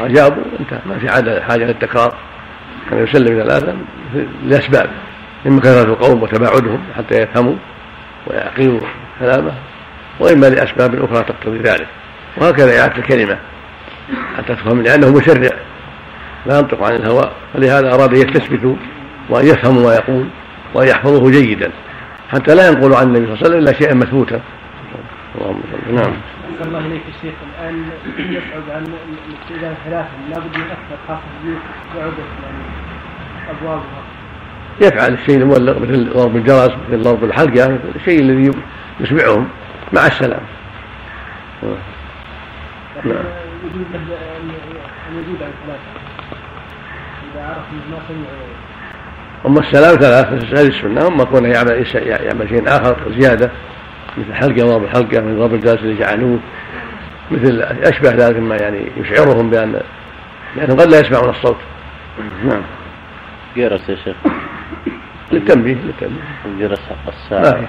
وأجابوا انتهى. ما في عاده حاجة للتكرار. كان يسلم ثلاثا لأسباب. إما كثرة القوم وتباعدهم حتى يفهموا ويعقلوا كلامه وإما لأسباب أخرى تقتضي ذلك. وهكذا إعادة الكلمة حتى تفهم لأنه مسرع لا ينطق عن الهوى. فلهذا أراد أن يستثبتوا وان يفهموا ما يقول وان يحفظوه جيدا. حتى لا ينقلوا عن النبي صلى الله عليه وسلم إلا شيئا مثبوتا. اللهم صل نعم الله إليك يا شيخ. الآن يصعب عن الإستئذان ثلاثة لابد من أكثر خاصة البيوت. بعدة يعني أبوابها. يفعل الشيء المولق مثل ضرب الجرس مثل ضرب الحلقة مثل الشيء الذي يسمعهم مع السلام نعم. أن يزيد عن ثلاثة إذا عرف ما سمع. أما السلام ثلاث هذه السنة. أما كونه يعمل يعمل شيء آخر زيادة مثل حلقة ضرب الحلقة من ضرب الجرس اللي جعلوه مثل أشبه ذلك مما يعني يشعرهم بان لأنهم قد لا يسمعون الصوت. نعم. جرس يا شيخ. للتنبيه للتنبيه. الجرس حق الساعة.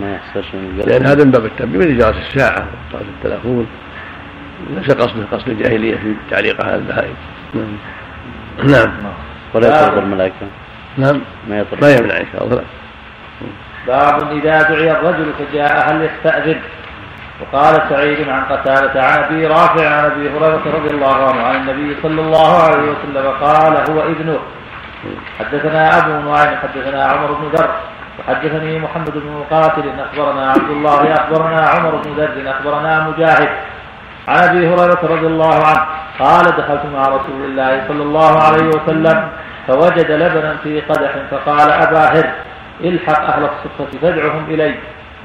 ما يحصلش من الجرس لأن هذا من باب التنبيه. مثل جرس الساعة جرس التلفون. ليس قصده قصد الجاهلية في تعليقها على البهائم نعم. نعم ولا يطرد الملائكة. نعم. ما يطرد ما يمنع إن شاء الله. باب إذا دعي الرجل فجاء هل يستأذن؟ وقال سعيد عن قتادة عن أبي رافع عن أبي هريرة رضي الله عنه عن النبي صلى الله عليه وسلم قال هو ابنه. حدثنا أبو نعيم حدثنا عمر بن ذر وحدثني محمد بن مقاتل أخبرنا عبد الله أخبرنا عمر بن ذر أخبرنا مجاهد. عن أبي هريرة رضي الله عنه قال دخلت مع رسول الله صلى الله عليه وسلم فوجد لبنا في قدح فقال أبا هر الحق أهل الصفة فادعهم إلي.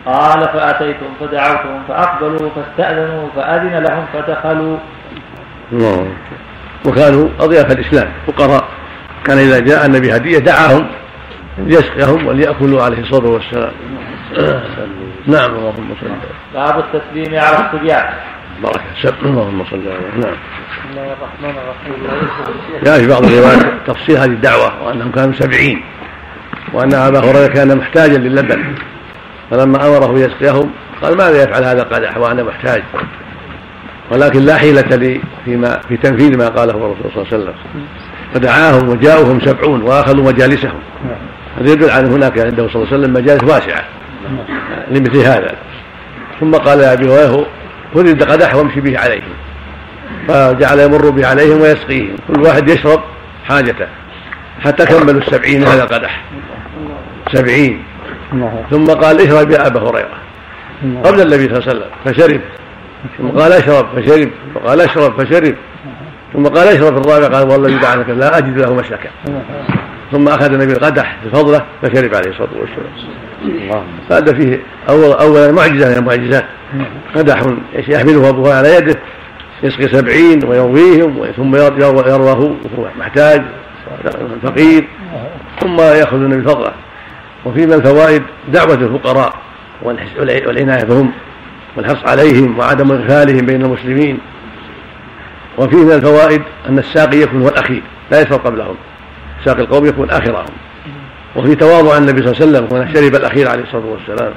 قال فأتيتهم فدعوتهم فأقبلوا فاستأذنوا فأذن لهم فدخلوا. الله وكانوا أضياف الإسلام فقراء. كان إذا جاء النبي هدية دعاهم ليسقيهم وليأكلوا عليه الصلاة والسلام. نعم اللهم صل باب التسليم على الصبيان. بركة اللهم صل على نعم. بسم الله الرحمن الرحيم. جاء في بعض الروايات تفصيل هذه الدعوة وأنهم كانوا سبعين وأن أبا هريرة كان محتاجا للبن. فلما أمره يسقيهم قال ماذا يفعل هذا؟ القدح وأنا محتاج. ولكن لا حيلة لي فيما في تنفيذ ما قاله الرسول صلى الله عليه وسلم. فدعاهم وجاءوهم سبعون وأخذوا مجالسهم. هذا يدل على هناك عنده صلى الله عليه وسلم مجالس واسعة لمثل هذا. ثم قال يا أبي هريرة خذ قدح وامشي به عليهم فجعل يمر به عليهم ويسقيهم كل واحد يشرب حاجته حتى كملوا السبعين هذا القدح. سبعين. ثم قال اشرب يا أبا هريرة. قبل النبي صلى الله عليه وسلم فشرب. ثم قال اشرب فشرب. وقال اشرب فشرب. ثم قال اشرب الرابع قال والله بعثك لا أجد له مسلكا ثم أخذ النبي القدح بفضله فشرب عليه الصلاة والسلام. هذا فيه أول أولا معجزة من المعجزات. قدح يحمله ابوه على يده يسقي سبعين ويرويهم ثم يروه وهو محتاج فقير. ثم يأخذ النبي فضله. وفي من الفوائد دعوة الفقراء والعناية بهم والحرص عليهم وعدم إغفالهم بين المسلمين. وفيه من الفوائد أن الساقي يكون هو الأخير لا يشرب قبلهم. ساقي القوم يكون آخرهم. وفي تواضع النبي صلى الله عليه وسلم شرب الأخير عليه الصلاة والسلام.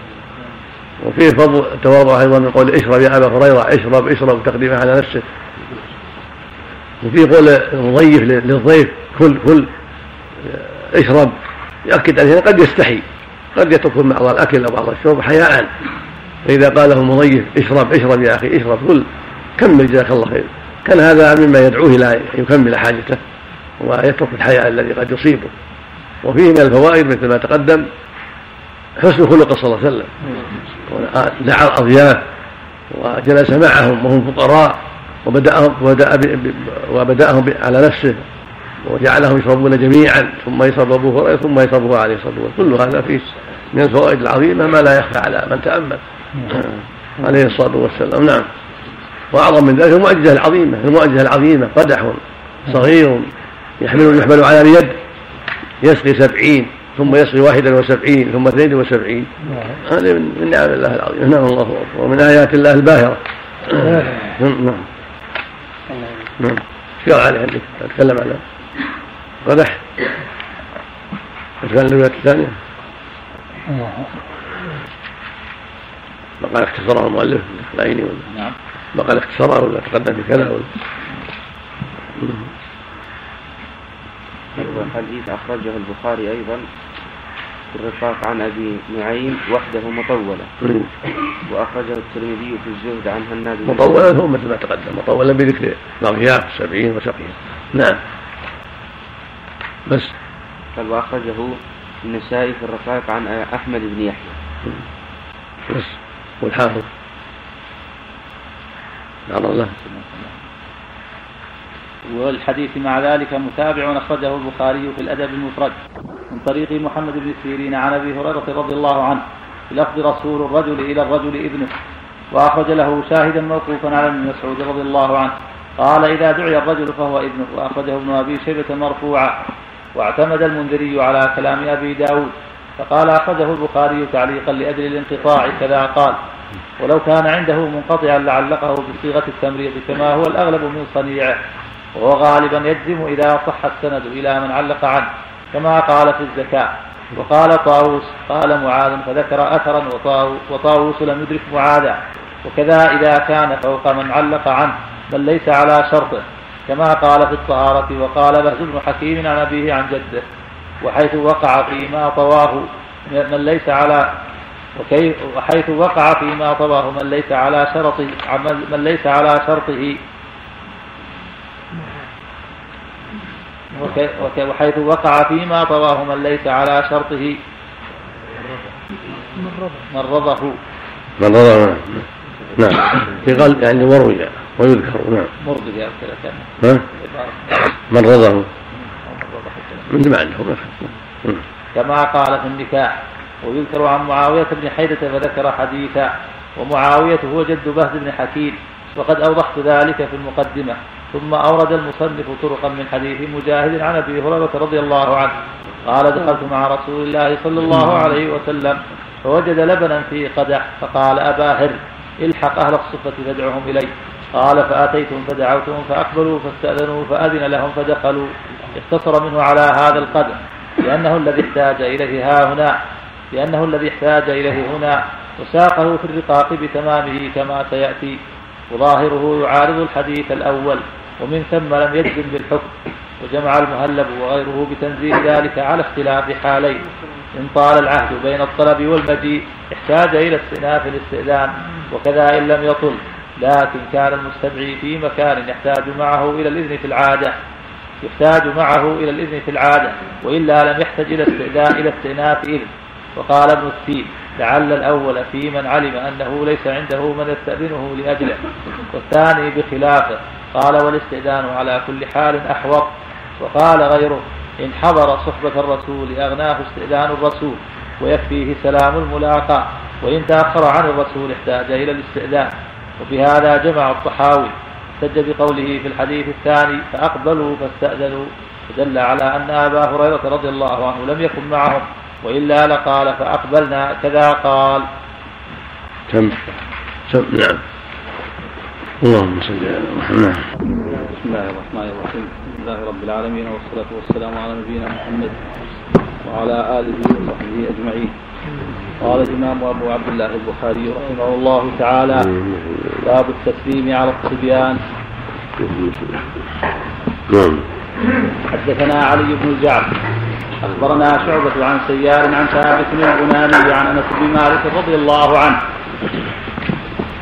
وفيه فضل التواضع أيضا من قول اشرب يا أبا هريرة اشرب اشرب تقديمه على نفسه. وفيه قول المضيف للضيف كل كل اشرب. يؤكد عليه قد يستحي قد يترك بعض الأكل أو بعض الشرب حياء. فإذا قال له المضيف اشرب اشرب يا أخي اشرب كل كمل جزاك الله خير. كان هذا مما يدعوه إلى أن يكمل حاجته ويترك الحياء الذي قد يصيبه. وفيه من الفوائد مثل ما تقدم حسن خلق صلى الله عليه وسلم. دعا الأضياف وجلس معهم وهم فقراء وبدأهم وبدأ وبدأهم على نفسه وجعلهم يشربون جميعا. ثم يشرب أبو هريرة ثم يشربه عليه الصلاة والسلام. كل هذا فيه من الفوائد العظيمة ما لا يخفى على من تأمل. عليه الصلاة والسلام. نعم. وأعظم من ذلك المعجزة العظيمة المعجزة العظيمة قدح صغير يحمل يحمل على اليد يسقي سبعين ثم يسقي واحدا وسبعين ثم اثنين وسبعين. هذه من نعم الله العظيمه نعم الله أكبر ومن آيات الله الباهرة. نعم. نعم إيش قال عليه؟ عندك اتكلم على قدح إيش قال الروايه الثانية؟ بقى اختصرها المؤلف العيني ولا. نعم. بقى اختصرها ولا تقدم بكذا ولا؟ حديث أخرجه البخاري أيضا في الرفاق عن أبي نعيم وحده مطولة. وأخرجه الترمذي في الزهد عن هناد مطولة هو مثل ما تقدم مطولة بذكر الأضياف السبعين وسقيهم نعم. بس. قال وأخرجه النسائي في الرقائق عن أحمد بن يحيى. بس. والحافظ. نعم الله. والحديث مع ذلك متابع أخرجه البخاري في الأدب المفرد. من طريق محمد بن سيرين عن أبي هريرة رضي الله عنه. بلفظ رسول الرجل إلى الرجل ابنه. وأخرج له شاهدا موقوفا على ابن مسعود رضي الله عنه. قال إذا دعي الرجل فهو ابنه. وأخرجه ابن أبي شيبة مرفوعا. واعتمد المنذري على كلام أبي داود. فقال أخرجه البخاري تعليقا لأجل الانقطاع. كذا قال. ولو كان عنده منقطعا لعلقه بصيغة التمريض كما هو الأغلب من صنيعه وهو غالبا يجزم إذا صح السند إلى من علق عنه كما قال في الزكاة. وقال طاووس قال معاذ فذكر أثرا وطاووس لم يدرك معاذا. وكذا إذا كان فوق من علق عنه بل ليس على شرطه. كما قال في الطهارة وقال بهز بن حكيم عن أبيه عن جده وحيث وقع فيما طواه من ليس على وحيث وقع فيما طواه من ليس على شرطه من ليس على شرطه. وحيث وقع فيما طواه من ليس على شرطه. من رضه. من رضه نعم. في قال يعني وروي ويذكر نعم. مرضي كذا ها؟ من رضه. من عندهم كما قال في النكاح. ويذكر عن معاوية بن حيدة فذكر حديثا ومعاوية هو جد بهز بن حكيم وقد أوضحت ذلك في المقدمة ثم أورد المصنف طرقا من حديث مجاهد عن أبي هريرة رضي الله عنه قال دخلت مع رسول الله صلى الله عليه وسلم فوجد لبنا في قدح فقال أبا هر الحق أهل الصفة فادعهم إلي. قال فأتيتهم فدعوتهم فأقبلوا فاستأذنوا فأذن لهم فدخلوا. اختصر منه على هذا القدر لأنه الذي احتاج إليه ها هنا لأنه الذي احتاج إليه هنا وساقه في الرقاق بتمامه كما سيأتي. وظاهره يعارض الحديث الأول ومن ثم لم يجزم بالحكم وجمع المهلب وغيره بتنزيل ذلك على اختلاف حالين. إن طال العهد بين الطلب والمجيء احتاج إلى استئناف الاستئذان وكذا إن لم يطل. لكن كان المستدعي في مكان يحتاج معه إلى الإذن في العادة. يحتاج معه إلى الإذن في العادة وإلا لم يحتج إلى استئذان إلى استئناف إذن. وقال ابن السين لعل الأول في من علم أنه ليس عنده من يستأذنه لأجله. والثاني بخلافه قال والاستئذان على كل حال أحوط. وقال غيره إن حضر صحبة الرسول أغناه استئذان الرسول ويكفيه سلام الملاقاة. وإن تأخر عن الرسول احتاج إلى الاستئذان. وبهذا جمع الطحاوي. احتج بقوله في الحديث الثاني فأقبلوا فاستأذنوا. فدل على أن أبا هريرة رضي الله عنه لم يكن معهم. وإلا لقال فأقبلنا. كذا قال. تم تم نعم. اللهم صل على محمد. بسم الله الرحمن الرحيم. الحمد لله رب العالمين والصلاة والسلام على نبينا محمد وعلى آله وصحبه أجمعين. قال الإمام أبو عبد الله البخاري رحمه الله تعالى باب التسليم على الصبيان. نعم. حدثنا علي بن الجعد أخبرنا شعبة عن سيار عن ثابت البناني عن أنس بن مالك رضي الله عنه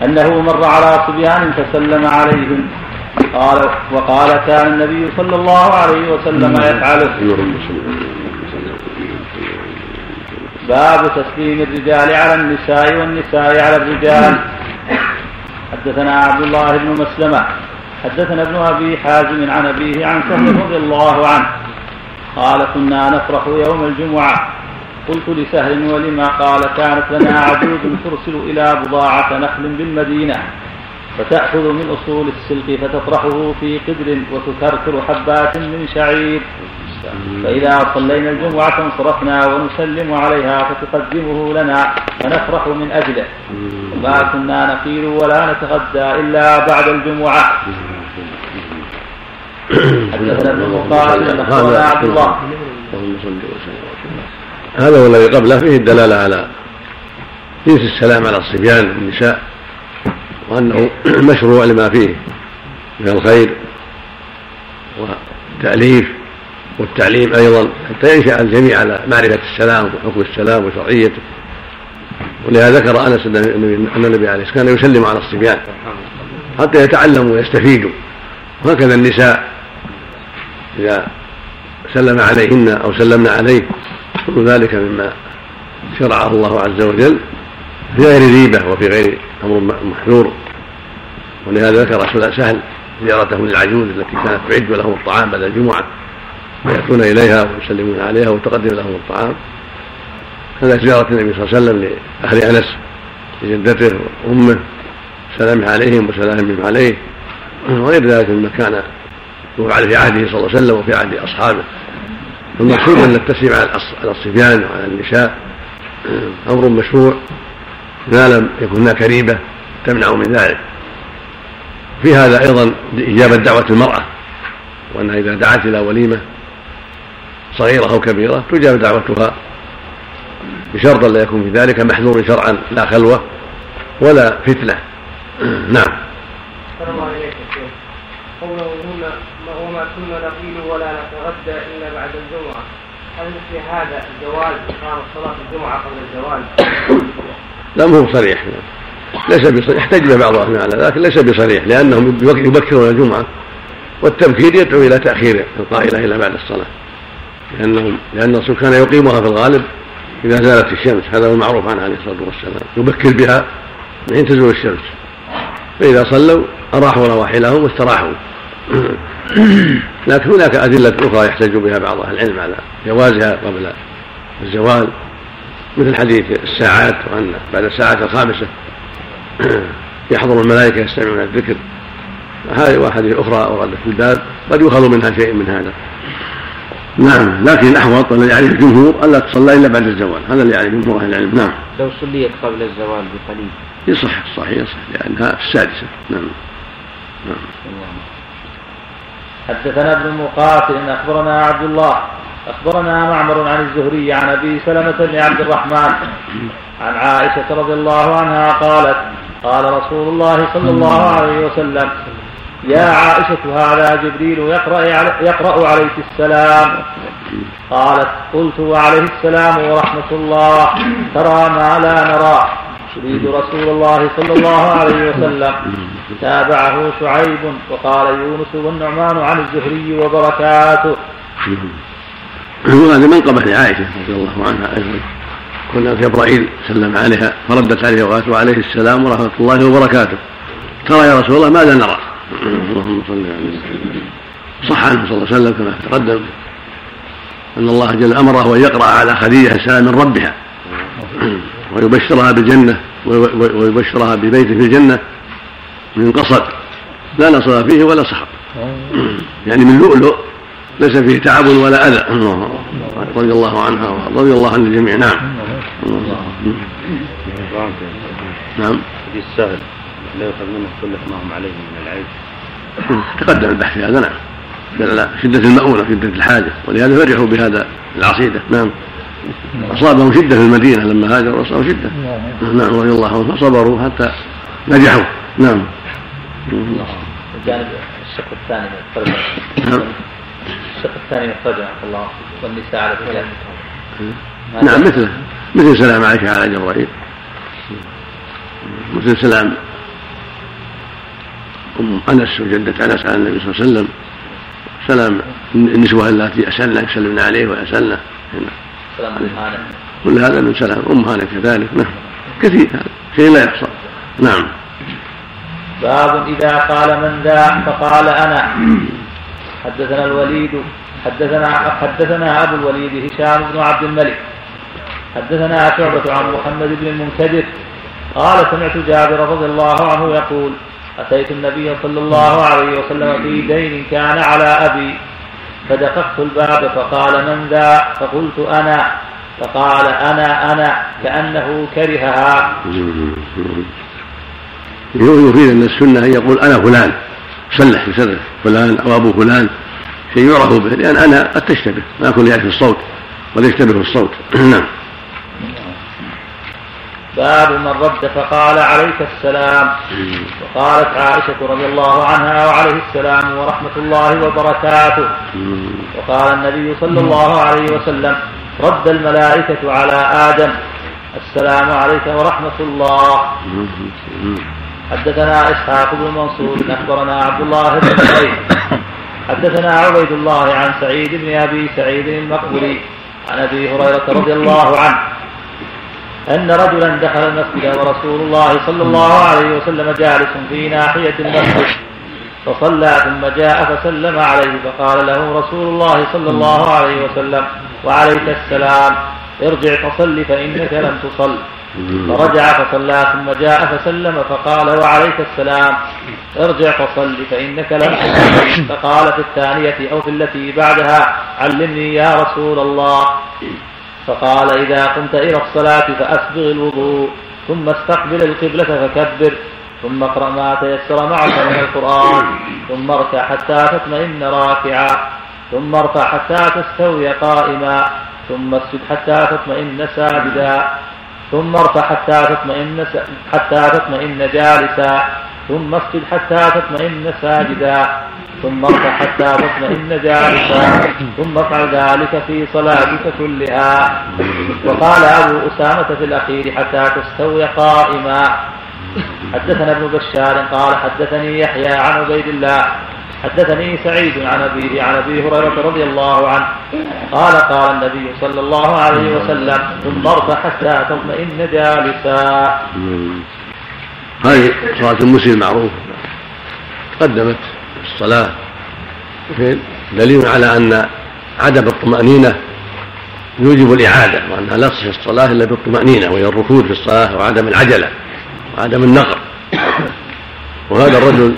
أنه مر على صبيان فسلم عليهم. قال وقال كان النبي صلى الله عليه وسلم يفعله. باب تسليم الرجال على النساء والنساء على الرجال. حدثنا عبد الله بن مسلمة حدثنا ابن أبي حازم عن أبيه عن سهل رضي الله عنه. قال كنا نفرح يوم الجمعة. قلت لسهل ولما قال كانت لنا عجوز ترسل إلى بضاعة نخل بالمدينة. فتأخذ من أصول السلق فتطرحه في قدر وتكركر حبات من شعير. فإذا صلينا الجمعة انصرفنا ونسلم عليها فتقدمه لنا فنفرح من أجله. وما كنا نقيل ولا نتغدى إلا بعد الجمعة. هذا هو الذي قبله. فيه الدلالة على جنس السلام على الصبيان والنساء وأنه مشروع لما فيه من الخير والتأليف والتعليم أيضا حتى ينشأ الجميع على معرفة السلام وحكم السلام وشرعيته. ولهذا ذكر أنس أن النبي عليه الصلاة كان يسلم على الصبيان حتى يتعلموا ويستفيدوا. وهكذا النساء إذا سلم عليهن أو سلمنا عليه كل ذلك مما شرعه الله عز وجل في غير ريبة وفي غير أمر محذور. ولهذا ذكر سهل زيارته للعجوز التي كانت تعد لهم الطعام بعد الجمعة ويأتون إليها ويسلمون عليها وتقدم لهم الطعام. كذلك زيارة النبي صلى الله عليه وسلم لأهل أنس لجدته وأمه سلامه عليهم وسلامهم عليه. وغير ذلك مما كان وفعل في عهده صلى الله عليه وسلم وفي عهد أصحابه. المقصود أن التسليم على الصبيان وعلى النساء أمر مشروع ما لم يكن هناك ريبة تمنع من ذلك. في هذا أيضا اجابه دعوه المرأة وانها إذا دعت إلى وليمة صغيرة أو كبيرة تجاب دعوتها بشرط لا يكون في ذلك محذور شرعا لا خلوة ولا فتنة. نعم. قوله هنا وما كنا نقيل ولا نتغدى إلا بعد الجمعة. هل في هذا الجواز اقام صلاة الجمعة قبل الزوال؟ لا مو بصريح ليس بصريح احتج بعض أهل على ذلك ليس بصريح لأنهم يبكرون الجمعة والتبكير يدعو إلى تأخير القائلة إلى بعد الصلاة. لانهم لأن الرسول كان يقيمها في الغالب إذا زالت الشمس هذا هو المعروف عنه عليه الصلاة والسلام. يبكر بها من حين تزول الشمس. فإذا صلوا أراحوا رواحلهم واستراحوا. لكن هناك أدلة أخرى يحتج بها بعض أهل العلم على جوازها قبل الزوال مثل حديث الساعات وأن بعد الساعة الخامسة يحضر الملائكة يستمعون الذكر. هذه وأحاديث أخرى وردت في الباب قد يؤخذ منها شيء من هذا. نعم لكن الأحوط الذي عليه الجمهور ألا تصلى إلا بعد الزوال هذا اللي عليه جمهور أهل العلم. نعم. لو صليت قبل الزوال بقليل. يصح صحيح يصح لأنها في السادسة. نعم. نعم. حدثنا ابن مقاتل أخبرنا عبد الله أخبرنا معمر عن الزهري عن أبي سلمة بن عبد الرحمن عن عائشة رضي الله عنها قالت قال رسول الله صلى الله عليه وسلم يا عائشة هذا جبريل يقرأ, يقرأ عليك السلام. قالت قلت وعليه السلام ورحمة الله ترى ما لا نرى. يريد رسول الله صلى الله عليه وسلم تابعه شعيب وقال يونس والنعمان عن الزهري وبركاته. وهذا منقبة لعائشة رضي الله عنها أيضا كنا جبرائيل سلم عليها فردت عليه وقالت وعليه السلام ورحمة الله وبركاته. ترى يا رسول الله ماذا نرى؟ اللهم صل على صح عنه صلى الله عليه وسلم كما تقدم أن الله جل أمره أن يقرأ على خديجة السلام من ربها ويبشرها بالجنة ويبشرها ببيت في الجنة من قصد لا نصر فيه ولا صخر يعني من لؤلؤ ليس فيه تعب ولا أذى. رضي الله عنها ورضي الله عن الجميع. نعم. نعم. حديث سهل. لا يؤخذ منه كل ما هم عليه من العيب. تقدم البحث في هذا. نعم. دل شدة المؤونة شدة الحاجة. ولهذا فرحوا بهذا العصيدة. نعم. أصابهم شدة في المدينة لما هاجروا أصابهم شدة. نعم رضي الله عنهم. فصبروا حتى نجحوا. نعم. الجانب الشق الثاني من الترجمة نعم. الشق الثاني من الترجمة الله. والنساء على الرجال. نعم مثله مثل سلام عائشة على جبرائيل مثل سلام أم أنس وجدة أنس على النبي صلى الله عليه وسلم. سلام النسوة اللاتي أسلنا يسلمن عليه ويسلنا سلام كل هذا من سلام. أم هانة كذلك. نعم. كثير. هذا شيء لا يحصى نعم. باب إذا قال من ذا فقال أنا. حدثنا الوليد حدثنا حدثنا أبو الوليد هشام بن عبد الملك. حدثنا شعبة عن محمد بن المنكدر. قال سمعت جابر رضي الله عنه يقول أتيت النبي صلى الله عليه وسلم في دين كان على أبي. فدققت الباب فقال من ذا؟ فقلت أنا. فقال أنا أنا. كأنه كرهها. يفيد أن السنة أن يقول أنا فلان سلح بسره فلان أو أبو فلان شيء يعرف به لأن أنا قد تشتبه ما يكون يعرف الصوت قد يشتبه الصوت. نعم. باب من رد فقال عليك السلام. وقالت عائشة رضي الله عنها وعليه السلام ورحمة الله وبركاته. وقال النبي صلى الله عليه وسلم رد الملائكة على آدم. السلام عليك ورحمة الله. حدثنا إسحاق بن منصور أخبرنا عبد الله بن سعيد حدثنا عبيد الله عن سعيد بن أبي سعيد المقبري عن أبي هريرة رضي الله عنه أن رجلا دخل المسجد ورسول الله صلى الله عليه وسلم جالس في ناحية المسجد فصلى ثم جاء فسلم عليه فقال له رسول الله صلى الله عليه وسلم وعليك السلام ارجع فصل فإنك لم تصل. فرجع فصلى ثم جاء فسلم فقال وعليك السلام. ارجع فصل فإنك لم تصل فقال في الثانية أو في التي بعدها علمني يا رسول الله. فقال إذا قمت إلى الصلاة فأسبغ الوضوء ثم استقبل القبلة فكبر ثم اقرأ ما تيسر معك من القرآن ثم اركع حتى تطمئن راكعا ثم ارفع حتى تستوي قائما ثم اسجد حتى تطمئن ساجدا. ثم ارفع حتى تطمئن حتى تطمئن جالسا. ثم اسجد حتى تطمئن ساجدا. ثم ارفع حتى تطمئن جالسا. ثم افعل ذلك في صلاتك كلها. وقال أبو أسامة في الأخير حتى تستوي قائما. حدثنا ابن بشار قال حدثني يحيى عن عبيد الله حدثني سعيد عن أبيه عن أبي هريرة رضي الله عنه. قال قال النبي صلى الله عليه وسلم ثم ارفع حتى تطمئن جالسا. هذه صلاة المسلم معروفة. تقدمت الصلاة. دليل على أن عدم الطمأنينة يوجب الإعادة وأنها لا تصح الصلاة إلا بالطمأنينة وهي الركود في الصلاة وعدم العجلة وعدم النقر. وهذا الرجل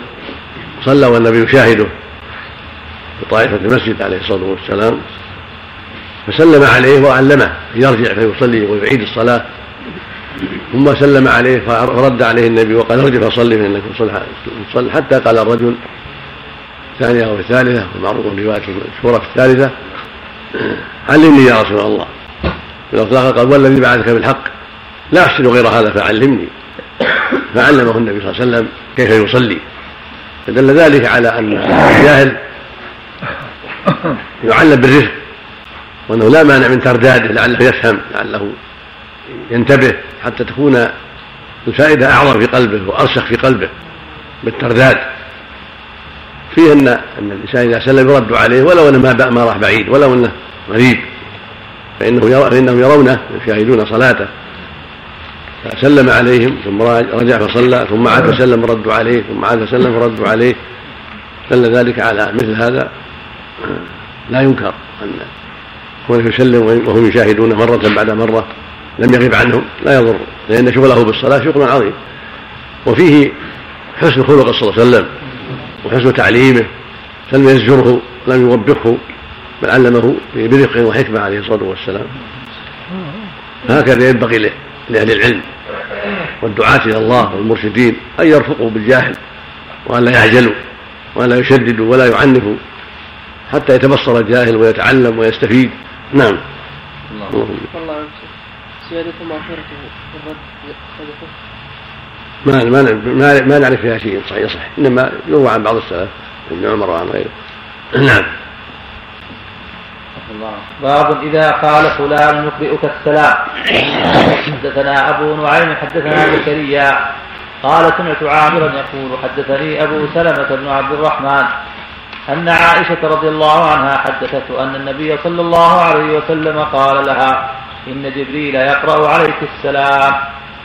صلى والنبي يشاهده في طائفة المسجد عليه الصلاة والسلام فسلم عليه وعلمه يرجع فيصلي ويعيد الصلاة ثم سلم عليه فرد عليه النبي وقال ارجع فصلي فإنك تصلي حتى قال الرجل الثانية أو الثالثة ومعروف رواية المشهورة في الثالثة علمني يا رسول الله. في الأخلاق قال والذي بعثك بالحق لا أحسن غير هذا فعلمني. فعلمه النبي صلى الله عليه وسلم كيف يصلي. فدل ذلك على أن الجاهل يعلم بالرفق وأنه لا مانع من ترداده لعله يفهم لعله ينتبه حتى تكون الفائدة أعظم في قلبه وأرسخ في قلبه بالترداد. فيه أن أن الإنسان إذا سلم يرد عليه ولو أنه ما ما راح بعيد ولو أنه غريب فإنه يرى فإنهم يرونه يشاهدون صلاته. فسلم عليهم ثم رجع فصلى ثم عاد فسلم ردوا عليه ثم عاد فسلم فردوا عليه. دل ذلك على مثل هذا. لا ينكر أن كونه يسلم وهم يشاهدونه مرة بعد مرة لم يغب عنهم لا يضر. لأن شغله بالصلاة شغل عظيم. وفيه حسن خلق صلى الله عليه وسلم وحسن تعليمه فلم يزجره لم يوبخه بل علمه برفق وحكمة عليه الصلاة والسلام. هكذا ينبغي لأهل العلم والدعاة إلى الله والمرشدين أن يرفقوا بالجاهل وأن لا يعجلوا وأن لا يشددوا ولا يعنفوا حتى يتبصر الجاهل ويتعلم ويستفيد. نعم. الله. والله مغفرته الرد. ما ما ما, ما نعرف فيها شيء. صحيح صح إنما يروى عن بعض السلف ابن عمر وعن غيره. نعم. باب إذا قال فلان يقرئك السلام. حدثنا أبو نعيم حدثنا زكريا قال سمعت عامرا يقول حدثني أبو سلمة بن عبد الرحمن أن عائشة رضي الله عنها حدثته أن النبي صلى الله عليه وسلم قال لها إن جبريل يقرأ عليك السلام.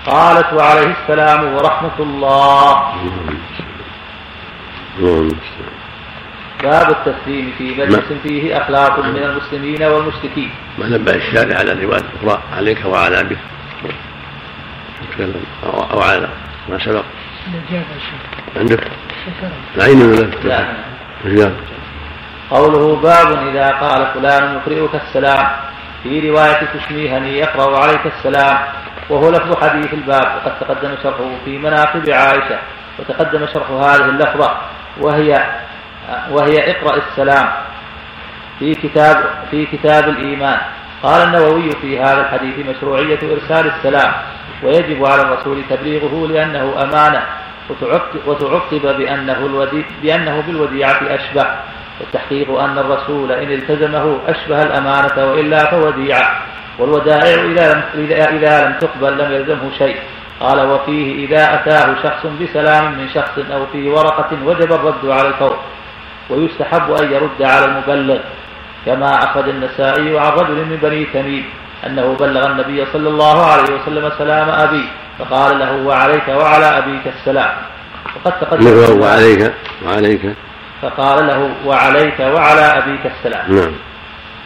قالت وعليه السلام ورحمة الله. باب التسليم في مجلس فيه أخلاق من المسلمين والمشركين. ما نبه الشارع على الرواية الأخرى عليك وعلى أبيك. أو على ما سبق. عندك؟ العين ولا لا. قوله باب إذا قال فلان يقرئك السلام. في رواية تسميهني يقرأ عليك السلام. وهو لفظ حديث الباب. وقد تقدم شرحه في مناقب عائشة. وتقدم شرح هذه اللفظة. وهي وهي اقرأ السلام في كتاب في كتاب الإيمان. قال النووي في هذا الحديث مشروعية إرسال السلام ويجب على الرسول تبليغه لأنه أمانة وتعقب بأنه, الودي بأنه بالوديعة أشبه والتحقيق أن الرسول إن التزمه أشبه الأمانة وإلا فوديعة والودائع إذا لم, إذا لم تقبل لم يلزمه شيء. قال وفيه إذا أتاه شخص بسلام من شخص أو في ورقة وجب الرد على الفور. ويستحب أن يرد على المبلغ كما أخرج النسائي عن رجل من بني تميم أنه بلغ النبي صلى الله عليه وسلم سلام أبي فقال له وعليك وعلى أبيك السلام. وقد تقدم وعليك وعليك. فقال له وعليك وعلى أبيك السلام. نعم.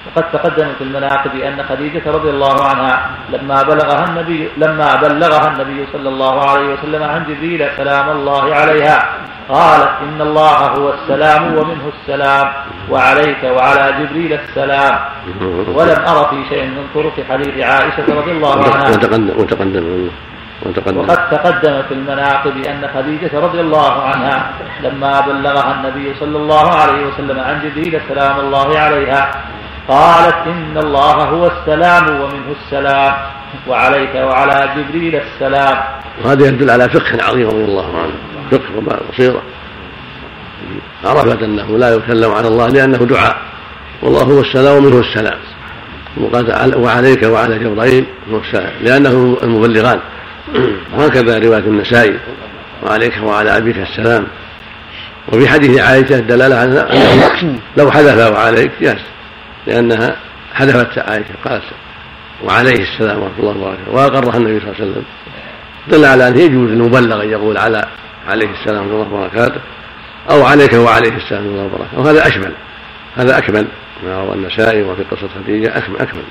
وقد تقدم في المناقب أن خديجة رضي الله عنها لما بلغها النبي لما بلغها النبي صلى الله عليه وسلم عن جبريل سلام الله عليها قالت إن الله هو السلام ومنه السلام وعليك وعلى جبريل السلام. ولم أرى في شيء من طرق حديث عائشة رضي الله عنها. وتقدم وتقدم وتقدم. وقد تقدم في المناقب أن خديجة رضي الله عنها لما بلغها النبي صلى الله عليه وسلم عن جبريل سلام الله عليها قالت إن الله هو السلام ومنه السلام وعليك وعلى جبريل السلام. وهذا يدل على فقه عظيم رضي الله عنه. فقه وبصيرة عرفت أنه لا يسلم على الله لأنه دعاء. والله هو السلام ومنه السلام. وقال وعليك وعلى جبرائيل هو السلام لأنه المبلغان. وهكذا رواية النسائي. وعليك وعلى أبيك السلام. وفي حديث عائشة دلالة على أنه لو حدث وعليك جاز لأنها حذفت عائشة قالت وعليه السلام ورحمة الله وبركاته. وأقرها النبي صلى الله عليه وسلم. دل على أنه يجوز للمبلغ أن يقول على عليه السلام الله وبركاته أو عليك وعليه السلام الله وبركاته وهذا أشمل هذا أكمل. ما روى النسائي وفي قصة خديجة أكمل أكمل.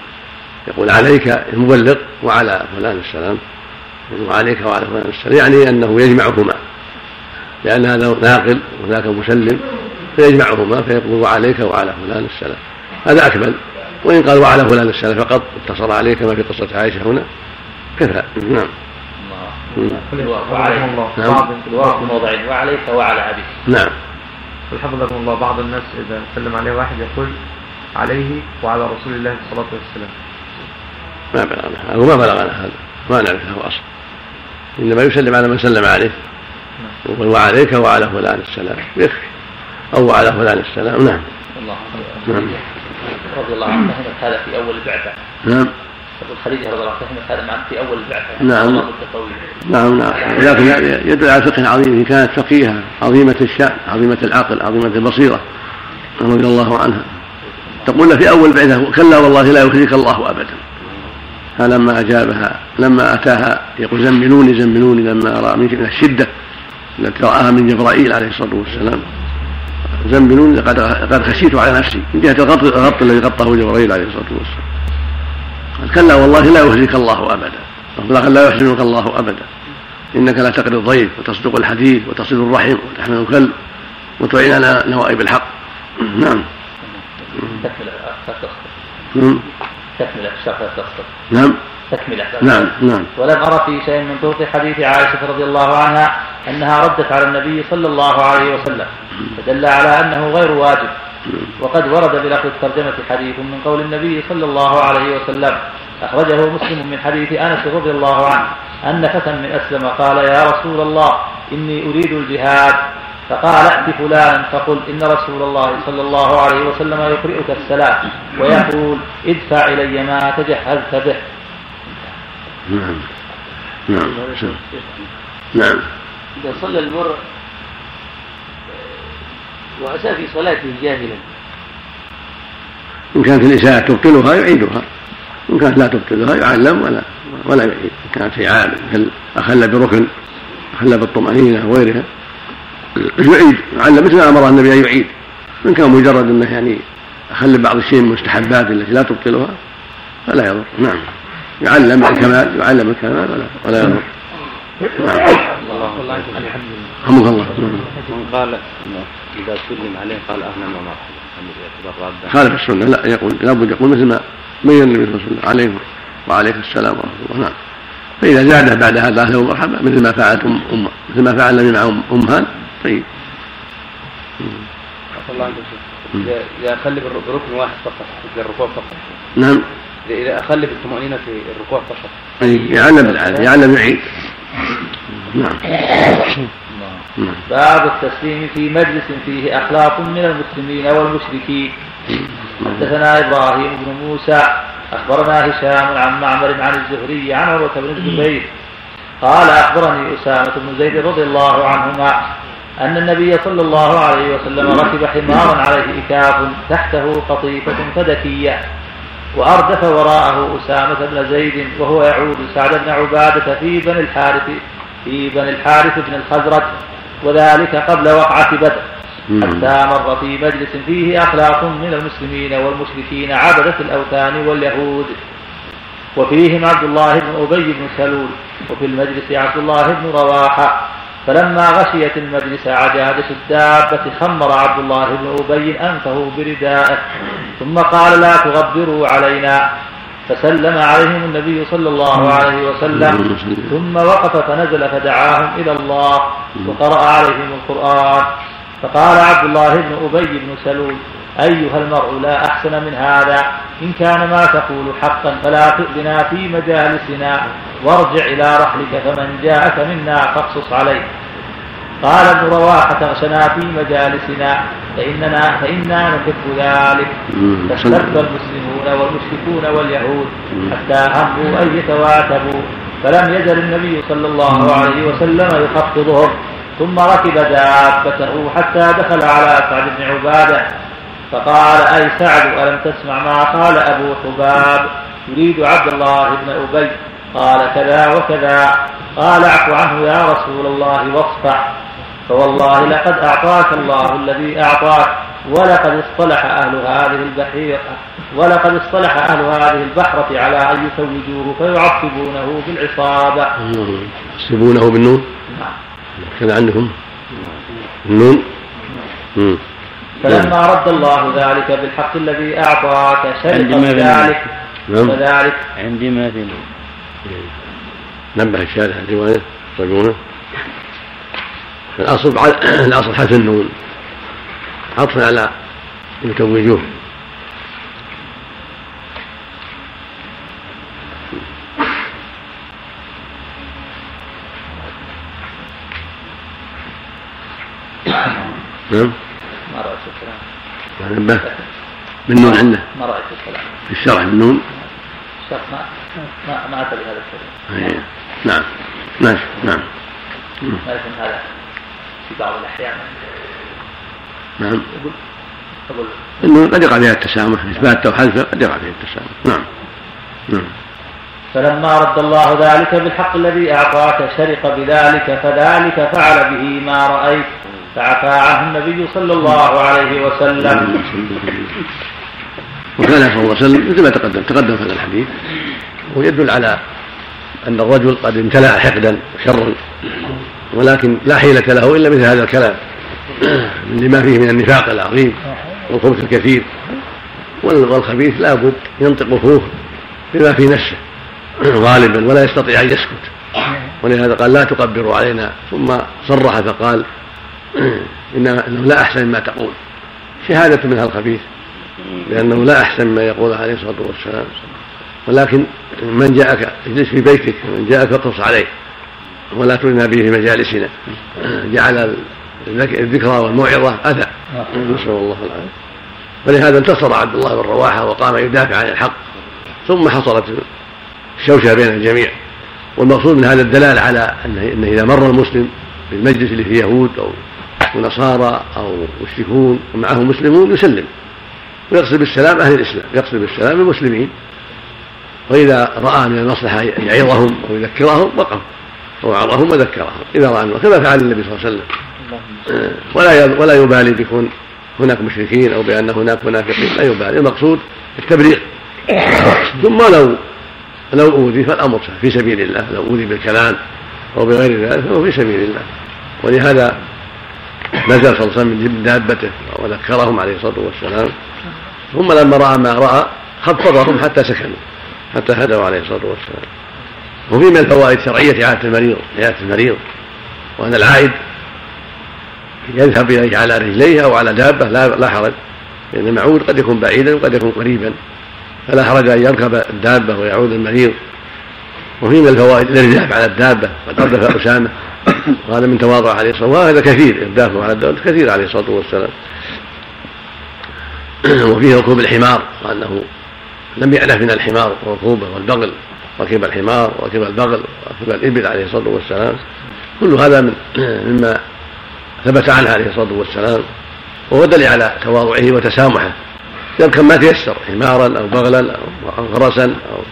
يقول عليك المبلغ وعلى فلان السلام وعليك وعلى فلان السلام يعني أنه يجمعهما. لأن هذا ناقل وذاك مسلم فيجمعهما فيقول وعليك وعلى فلان السلام. هذا أكمل. وإن قال وعلى فلان السلام فقط اتصل عليه كما في قصة عائشة هنا. كفى. نعم. وعليك. نعم. في الواقع موضعين وعليك وعلى أبيك. نعم. حفظكم الله. بعض الناس إذا سلم عليه واحد يقول عليه وعلى رسول الله صلى الله عليه وسلم. ما بلغنا أو ما بلغنا هذا. ما نعرف له أصل. إنما يسلم على من سلم عليه. يقول وعليك وعلى فلان السلام. يكفي أو على فلان السلام. نعم. الله نعم. رضي الله عنه. هذا في أول البعثة نعم. خديجة رضي الله عنها هذا معك في أول البعثة. نعم. نعم نعم. لكن يدل على فقه عظيم هي كانت فقيهة عظيمة الشأن عظيمة العقل عظيمة البصيرة رضي الله عنها. تقول في أول بعثة كلا والله لا يخزيك الله أبدا. فلما أجابها لما أتاها يقول زملوني زملوني لما رأى من الشدة التي رآها من جبرائيل عليه الصلاة والسلام. زملوني لقد لقد خشيت على نفسي من جهة الغط الغط الذي غطاه جبرائيل عليه الصلاة والسلام. كلا والله لا يخزيك الله قال لا يحزنك الله أبدا. إنك لا تقري الضيف وتصدق الحديث وتصل الرحم وتحمل الكلب وتعين على نوائب الحق. نعم. تكمل تصدق نعم. تكمل الشرح تصدق نعم تكملة نعم نعم. ولم أرى في شيء من طرق حديث عائشة رضي الله عنها أنها ردت على النبي صلى الله عليه وسلم. فدل على أنه غير واجب. وقد ورد بلفظ الترجمة حديث من قول النبي صلى الله عليه وسلم أخرجه مسلم من حديث أنس رضي الله عنه أن فتى من أسلم قال يا رسول الله إني أريد الجهاد. فقال ائت فلانا. فقل إن رسول الله صلى الله عليه وسلم يقرئك السلام ويقول ادفع إلي ما تجهزت به. نعم نعم. نعم. إذا صلى المرء وأساء في صلاته جاهلا إن كانت الإساءة تبطلها يعيدها. إن كانت لا تبطلها يعلم ولا ولا يعيد. إن كانت في عام أخل بركن أخل بالطمأنينة وغيرها يعيد. يعلم مثل ما أمر النبي أن يعيد. إن كان مجرد أنه يعني أخل بعض الشيء من المستحبات التي لا تبطلها فلا يضر. نعم. يعلم الكمال يعلم الكمال ولا ولا يضر. نعم. رحمك الله. من قال إذا سلم عليه قال أهلا ومرحبا خالف السنة. لا يقول لابد يقول مثل ما بين النبي صلى الله عليه وسلم عليكم وعليك السلام ورحمة الله. نعم. فإذا زاد بعد هذا أهلا ومرحبا مثل ما فعلت أم أم مثل ما فعل النبي مع أم أم هان طيب الله عنك إذا إذا أخلي بركن واحد فقط الركوع فقط. نعم. إذا أخلي بالطمأنينة في الركوع فقط. أي يعلم العالم يعلم يعيد نعم. باب التسليم في مجلس فيه أخلاق من المسلمين والمشركين. حدثنا إبراهيم بن موسى أخبرنا هشام عن معمر عن الزهري عن عروة بن الزبير. قال أخبرني أسامة بن زيد رضي الله عنهما أن النبي صلى الله عليه وسلم ركب حمارا عليه إكاف تحته قطيفة فدكية وأردف وراءه أسامة بن زيد وهو يعود سعد بن عبادة في بني الحارث في بني الحارث بن الخزرج. وذلك قبل وقعة بدر. حتى مر في مجلس فيه أخلاق من المسلمين والمشركين عبدة الأوثان واليهود. وفيهم عبد الله بن أبي بن سلول وفي المجلس عبد الله بن رواحة. فلما غشيت المجلس عجادة الدابة خمر عبد الله بن أبي أنفه بردائه. ثم قال لا تغبروا علينا. فسلم عليهم النبي صلى الله عليه وسلم ثم وقف فنزل فدعاهم إلى الله وقرأ عليهم القرآن. فقال عبد الله بن أبي بن سلول أيها المرء لا أحسن من هذا إن كان ما تقول حقا فلا تؤذنا في مجالسنا وارجع إلى رحلك فمن جاءك منا فاقصص عليه قال ابن رواحة اغشنا في مجالسنا فإننا فإنا نحب ذلك. فاسترد المسلمون والمشركون واليهود حتى هموا أن يتواتبوا. فلم يزل النبي صلى الله عليه وسلم يخفضهم. ثم ركب دابته حتى دخل على سعد بن عبادة. فقال أي سعد ألم تسمع ما قال أبو حباب؟ يريد عبد الله بن أبي. قال كذا وكذا. قال اعف عنه يا رسول الله واصفح. فوالله لقد أعطاك الله الذي أعطاك ولقد اصطلح أهل هذه البحيرة ولقد اصطلح أهل هذه البحرة على أن يتوجوه فيعصبونه بالعصابة. يحسبونه بالنون؟ نعم كذا عندكم النون؟ مم. فلما رد الله ذلك بالحق الذي أعطاك شرق عندما في بذلك نعم. فذلك عندي ما في. نبه الشارع الرواية يحسبونه الأصل الأصل حذف النون. عطفا على يتوجوه نعم. ما رأيت الكلام. نبه بالنون عنده. ما رأيت الكلام. في الشرح بالنون. الشرط ما ما ما أتى بهذا الكلام. نعم. نعم. مم. لكن هذا. في بعض الأحيان. نعم. أقول إنه قد يقع فيها التسامح إثبات أو حذف قد يقع فيها التسامح. نعم. نعم. فلما رد الله ذلك بالحق الذي أعطاك شرق بذلك فذلك فعل به ما رأيت. فعفى عنه النبي صلى الله عليه وسلم. وكان صلى الله عليه وسلم مثل ما تقدم تقدم هذا الحديث. ويدل على أن الرجل قد امتلأ حقدا وشرا ولكن لا حيلة له إلا مثل هذا الكلام. لما فيه من النفاق العظيم والخبث الكثير وال- والخبيث لابد ينطق فوه بما في نفسه. غالبا ولا يستطيع أن يسكت. ولهذا قال لا تقبروا علينا. ثم صرح فقال إنه لا أحسن مما تقول. شهادة منها الخبيث لأنه لا أحسن ما يقول عليه الصلاة والسلام. ولكن من جاءك اجلس في بيتك من جاءك فاقص عليه. ولا تؤذنا به في مجالسنا جعل الذك- الذكرى والموعظة أذى. نسأل الله العافية. ولهذا انتصر عبد الله بن رواحة وقام يدافع عن الحق. ثم حصلت الشوشة بين الجميع. والمقصود من هذا الدلال على أنه إذا مر المسلم في المجلس اللي فيه يهود أو نصارى أو مشركون ومعهم مسلمون يسلم. ويقصد بالسلام أهل الإسلام. يقصد بالسلام المسلمين. وإذا رأى من المصلحة أن يعظهم أو يذكرهم وقف. ووعظهم وذكرهم. إذا رأى كما فعل النبي صلى الله عليه وسلم. ولا ولا يبالي بكون هناك مشركين أو بأن هناك منافقين. لا يبالي. المقصود التبليغ. ثم لو لو أوذي فالأمر سهل. في سبيل الله. لو أوذي بالكلام أو بغير ذلك فهو في سبيل الله. ولهذا نزل صلى الله عليه وسلم من دابته وذكرهم عليه الصلاة والسلام. ثم لما رأى ما رأى خفضهم حتى سكنوا. حتى هدوا عليه الصلاة والسلام. وفي من الفوائد شرعية إعادة المريض إعادة المريض وأن العائد يذهب إليه على رجليه أو على دابة لا, حرج لأن المعود قد يكون بعيدا وقد يكون قريبا فلا حرج أن يركب الدابة ويعود المريض. وفي من الفوائد الإرداف على الدابة قد أردف أسامة وهذا من تواضع عليه الصلاة وهذا كثير إردافه على الدابة كثير عليه الصلاة والسلام. وفيه ركوب الحمار وأنه لم يأنف من الحمار وركوبه والبغل. ركب الحمار وركب البغل وركب الإبل عليه الصلاة والسلام. كل هذا من مما ثبت عنه عليه الصلاة والسلام. وهو دليل على تواضعه وتسامحه. يركب ما تيسر حمارا أو بغلا أو فرسا أو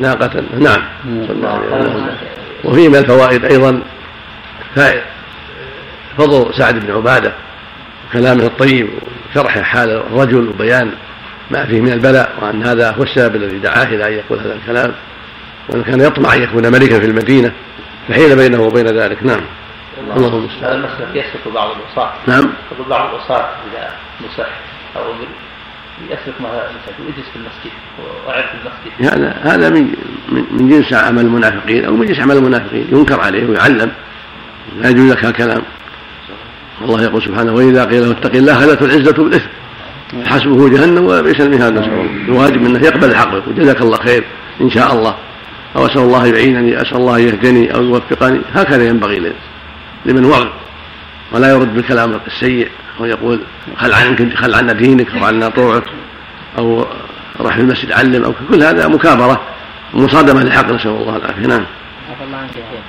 ناقة نعم. صلى وفيه من الفوائد أيضا. فضل سعد بن عبادة كلامه الطيب وشرح حال الرجل وبيان ما فيه من البلاء وأن هذا هو السبب الذي دعاه إلى أن يقول هذا الكلام. وأنه كان يطمع أن يكون ملكا في المدينة فحيل بينه وبين ذلك. نعم. اللهم هذا المستعان المسلك يسلك بعض الوصاة نعم. يقول بعض الوصاة إذا مسح أمر يسلك مثلا يجلس في المسجد ويعد في المسجد. هذا هذا من من من جنس عمل المنافقين أو من جنس عمل المنافقين. ينكر عليه ويعلم. لا يجوز لك كلام الله يقول سبحانه وإذا قيل له اتق الله خلت العزة بالإثم. حسبه جهنم وبئس المهاد. نسأل الله. الواجب انه يقبل الحق ويقول جزاك الله خير إن شاء الله. أو أسأل الله يعينني أسأل الله يهدني أو يوفقني هكذا ينبغي لمن وعظ ولا يرد بالكلام السيء ويقول خل عنك خل عنا دينك أو عنا طوعك أو راح في المسجد علم أو كل هذا مكابرة ومصادمه للحق نسأل الله العافية نعم. عفى الله عنك يا شيخ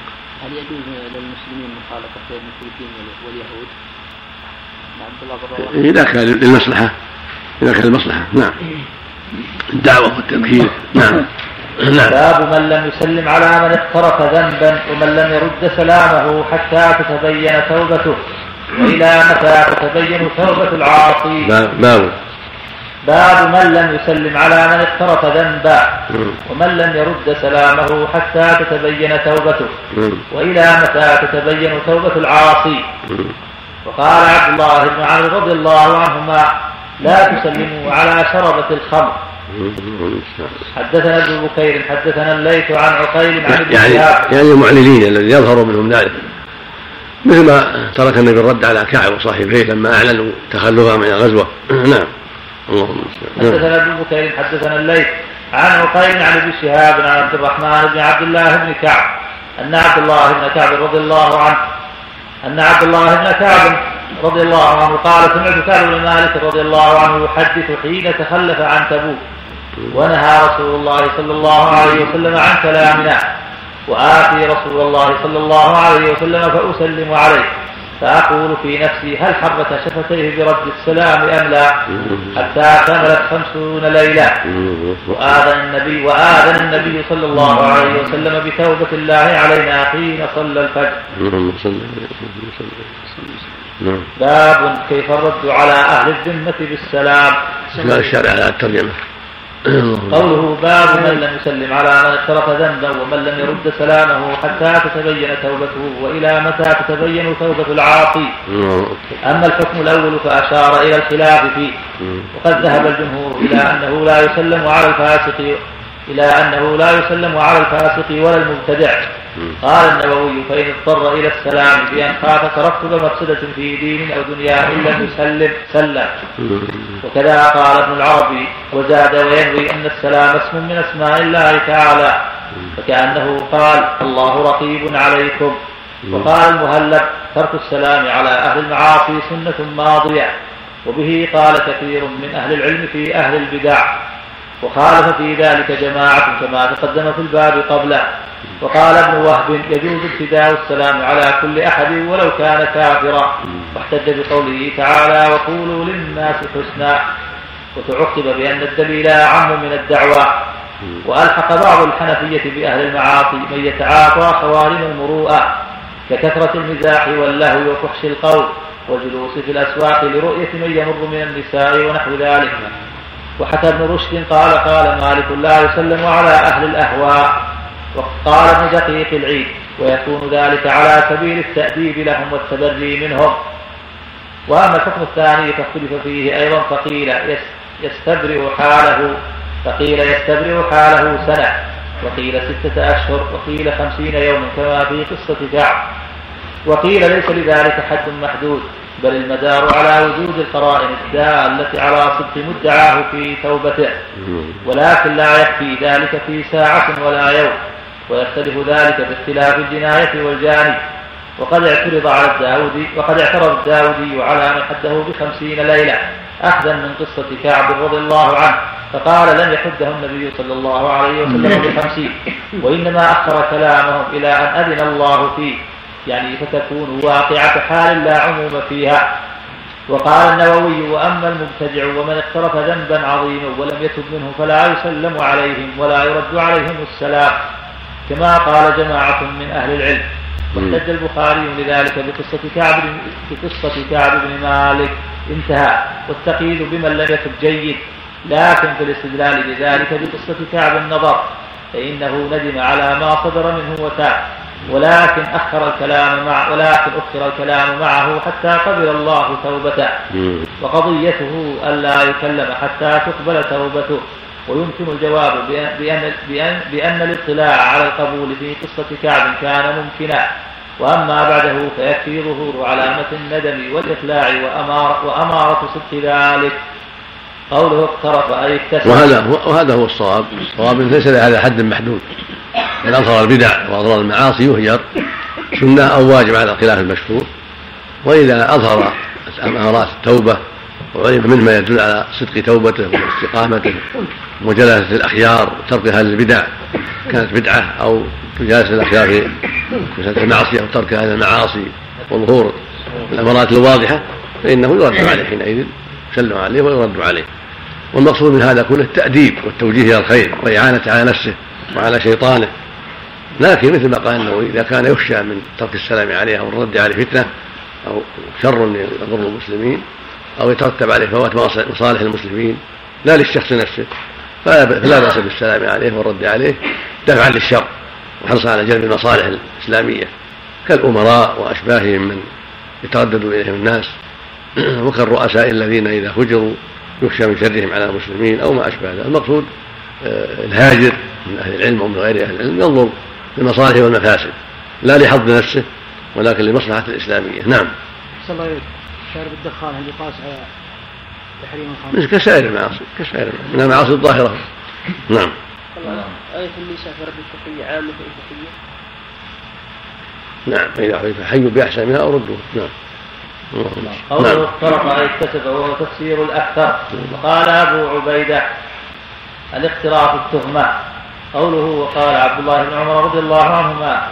هل يجوز للمسلمين مخالطة المشركين وال- واليهود؟ رواحة إذا كان للمصلحة إذا كان للمصلحة نعم. الدعوة والتذكير نعم. نعم. باب من لم يسلم على من اقترف ذنبا ومن لم يرد سلامه حتى تتبين توبته وإلى متى تتبين توبة العاصي باب باب من لم يسلم على من اقترف ذنبا. ومن لم يرد سلامه حتى تتبين توبته. وإلى متى تتبين توبة العاصي. وقال عبد الله بن عمرو رضي الله عنهما لا تسلموا على شربة الخمر. حدثنا ابن بكير حدثنا الليث عن عقيل عن ابن يعني شهاب. يعني المعلنين الذي يظهر منهم ذلك. مثل ما ترك النبي الرد على كعب وصاحبيه لما أعلنوا تخلفهم من الغزوة. نعم. اللهم المستعان. حدثنا ابن بكير حدثنا الليث عن عقيل عن ابن شهاب عن عبد الرحمن بن عبد الله بن كعب. أن عبد الله بن كعب رضي الله عنه أن عبد الله بن كعب رضي الله عنه قال سمعت كعب بن مالك رضي الله عنه يحدث حين تخلف عن تبوك. ونهى رسول الله صلى الله عليه وسلم عن كلامنا. وآتي رسول الله صلى الله عليه وسلم فأسلم عليه. فأقول في نفسي هل حرك شفتيه برد السلام أم لا؟ حتى كملت خمسون ليلة. وآذن النبي وآذن النبي صلى الله عليه وسلم بتوبة الله علينا حين صلى الفجر. باب كيف الرد على أهل الذمة بالسلام. قال الشارع على الترجمه اللهم قوله باب من لم يسلم على من اقترف ذنبا ومن لم يرد سلامه حتى تتبين توبته وإلى متى تتبين توبة العاصي اللهم أما الحكم الأول فأشار إلى الخلاف فيه. وقد ذهب الجمهور إلى أنه لا يسلم على الفاسق إلى أنه لا يسلم على الفاسق ولا المبتدع. قال النووي فإن اضطر إلى السلام بأن خاف ترتب مفسدة في دين أو دنيا أن لم يسلم سلم. وكذا قال ابن العربي وزاد وينوي أن السلام اسم من أسماء الله تعالى. فكأنه قال الله رقيب عليكم. وقال المهلب ترك السلام على أهل المعاصي سنة ماضية. وبه قال كثير من أهل العلم في أهل البدع. وخالف في ذلك جماعة كما تقدم في الباب قبله. وقال ابن وهب يجوز ابتداء السلام على كل أحد ولو كان كافرا. واحتج بقوله تعالى وقولوا للناس حسنا. وتعقب بأن الدليل أعم من الدعوى وألحق بعض الحنفية بأهل المعاصي من يتعاطى خوارم المروءة ككثرة المزاح واللهو وفحش القول والجلوس في الأسواق لرؤية من يمر من النساء ونحو ذلك. وحكى ابن رشد قال قال مالك لا يسلم على أهل الأهواء وقال ابن دقيق العيد ويكون ذلك على سبيل التأديب لهم والتبري منهم. وأما الحكم الثاني فاختلف فيه أيضا فقيل يس- يستبرئ حاله فقيل يستبرئ حاله سنة وقيل ستة أشهر وقيل خمسين يوما كما في قصة كعب وقيل ليس لذلك حد محدود. بل المدار على وجود القرائن الدالة على صدق مدعاه في توبته. ولكن لا يكفي ذلك في ساعة ولا يوم ويختلف ذلك باختلاف الجناية والجاني وقد اعترض على الداودي وقد اعترض الداودي على من حده بخمسين ليلة أخذا من قصة كعب رضي الله عنه فقال لم يحده النبي صلى الله عليه وسلم بخمسين. وإنما أخر كلامهم إلى أن أذن الله فيه. يعني فتكون واقعة حال لا عموم فيها. وقال النووي وأما المبتدع ومن اقترف ذنبا عظيما ولم يتب منه فلا يسلم عليهم ولا يرد عليهم السلام. كما قال جماعة من أهل العلم. واحتج البخاري لذلك بقصة كعب بقصة كعب بن مالك. انتهى. والتقييد بمن لم يتب جيد. لكن في الاستدلال بذلك بقصة كعب النظر فإنه ندم على ما صدر منه وتاب. ولكن أخر الكلام مع ولكن أخر الكلام معه حتى قبل الله توبته. وقضيته ألا يكلم حتى تقبل توبته. ويمكن الجواب بأن, بأن, بأن, الاطلاع على القبول في قصة كعب كان ممكنا. وأما بعده فيكفي ظهور علامة الندم والإقلاع وأمار وأمارة صدق ذلك. قوله اقترف أي اكتسب. وهذا هو وهذا هو الصواب. الصواب ليس لهذا حد محدود. من اظهر البدع واظهر المعاصي يهجر سنة أو واجب على الخلاف المشهور وإذا أظهر أمارات التوبة وعلم منه ما يدل على صدق توبته واستقامته ومجالسه الأخيار وترك أهل البدع كانت بدعة أو مجالسه الأخيار في أو ترك أهل المعاصي وظهور الأمارات الواضحة فإنه يرد عليه حينئذ يسلم عليه ويرد عليه. والمقصود من هذا كله التأديب والتوجيه إلى الخير وإعانة على نفسه وعلى شيطانه. لكن مثل ما قال النووي إذا كان يخشى من ترك السلام عليه أو الرد عليه فتنة أو شر يضر المسلمين أو يترتب عليه فوات مصالح المسلمين لا للشخص نفسه فلا بأس بالسلام عليه والرد عليه دفعا للشر وحرصا على جلب المصالح الإسلامية كالأمراء وأشباههم من يتردد إليهم الناس وكالرؤساء الذين إذا فجروا يخشى من شرهم على المسلمين أو ما أشبه ذلك. المقصود آه، الهاجر من أهل العلم أو من غير أهل العلم ينظر للمصالح والمفاسد لا لحظ نفسه ولكن لمصلحة الإسلامية. نعم. الله شارب الدخان هل يقاس على تحريم الخمر؟ كسائر المعاصي كسائر من المعاصي الظاهرة. نعم. آية النساء في رب التقية عامة التقية نعم. فإذا فحيوا بأحسن منها أو ردوها نعم. قوله نعم. افترق أي اكتسب وهو تفسير الأكثر وقال أبو عبيدة الاختراع في التهمة. قوله وقال عبد الله بن عمر رضي الله عنهما.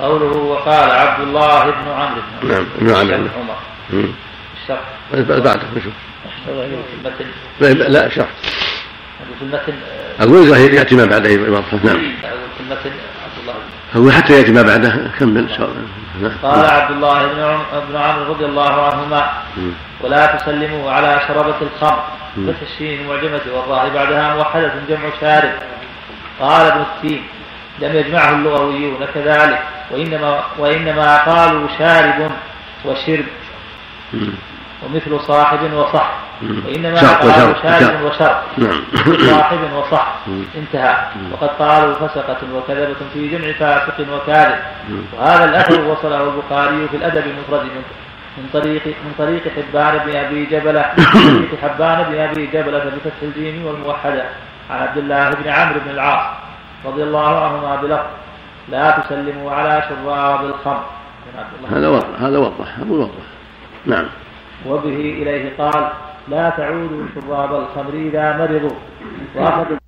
قوله وقال عبد الله بن عمرو نعم بن عمرو. عمر. الشرح. بعده نشوف. لا شرح. في المتن أقول يأتي ما بعده نعم. في المتن عبد الله هو حتى يأتي ما بعده. كمل نعم. قال عبد الله بن عمرو رضي الله عنهما ولا تسلموا على شربة الخمر فتح الشين معجمة والراء بعدها موحدة جمع شارب. قال ابن التين لم يجمعه اللغويون كذلك وإنما وإنما قالوا شارب وشرب ومثل صاحب وصح وإنما قالوا شارب وشرب نعم. صاحب وصح انتهى. وقد قالوا فسقة وكذبة في جمع فاسق وكاذب. وهذا الأثر وصله البخاري في الأدب المفرد من طريق من طريق حبان بن أبي جبلة من طريق حبان بن أبي جبلة بفتح الجيم والموحدة. عن عبد الله بن عمرو بن العاص رضي الله عنهما بلفظ لا تسلموا على شراب الخمر. هذا وضح هذا وضح أبو وضح نعم. وبه إليه قال لا تعودوا شراب الخمر إذا مرضوا. وأخذ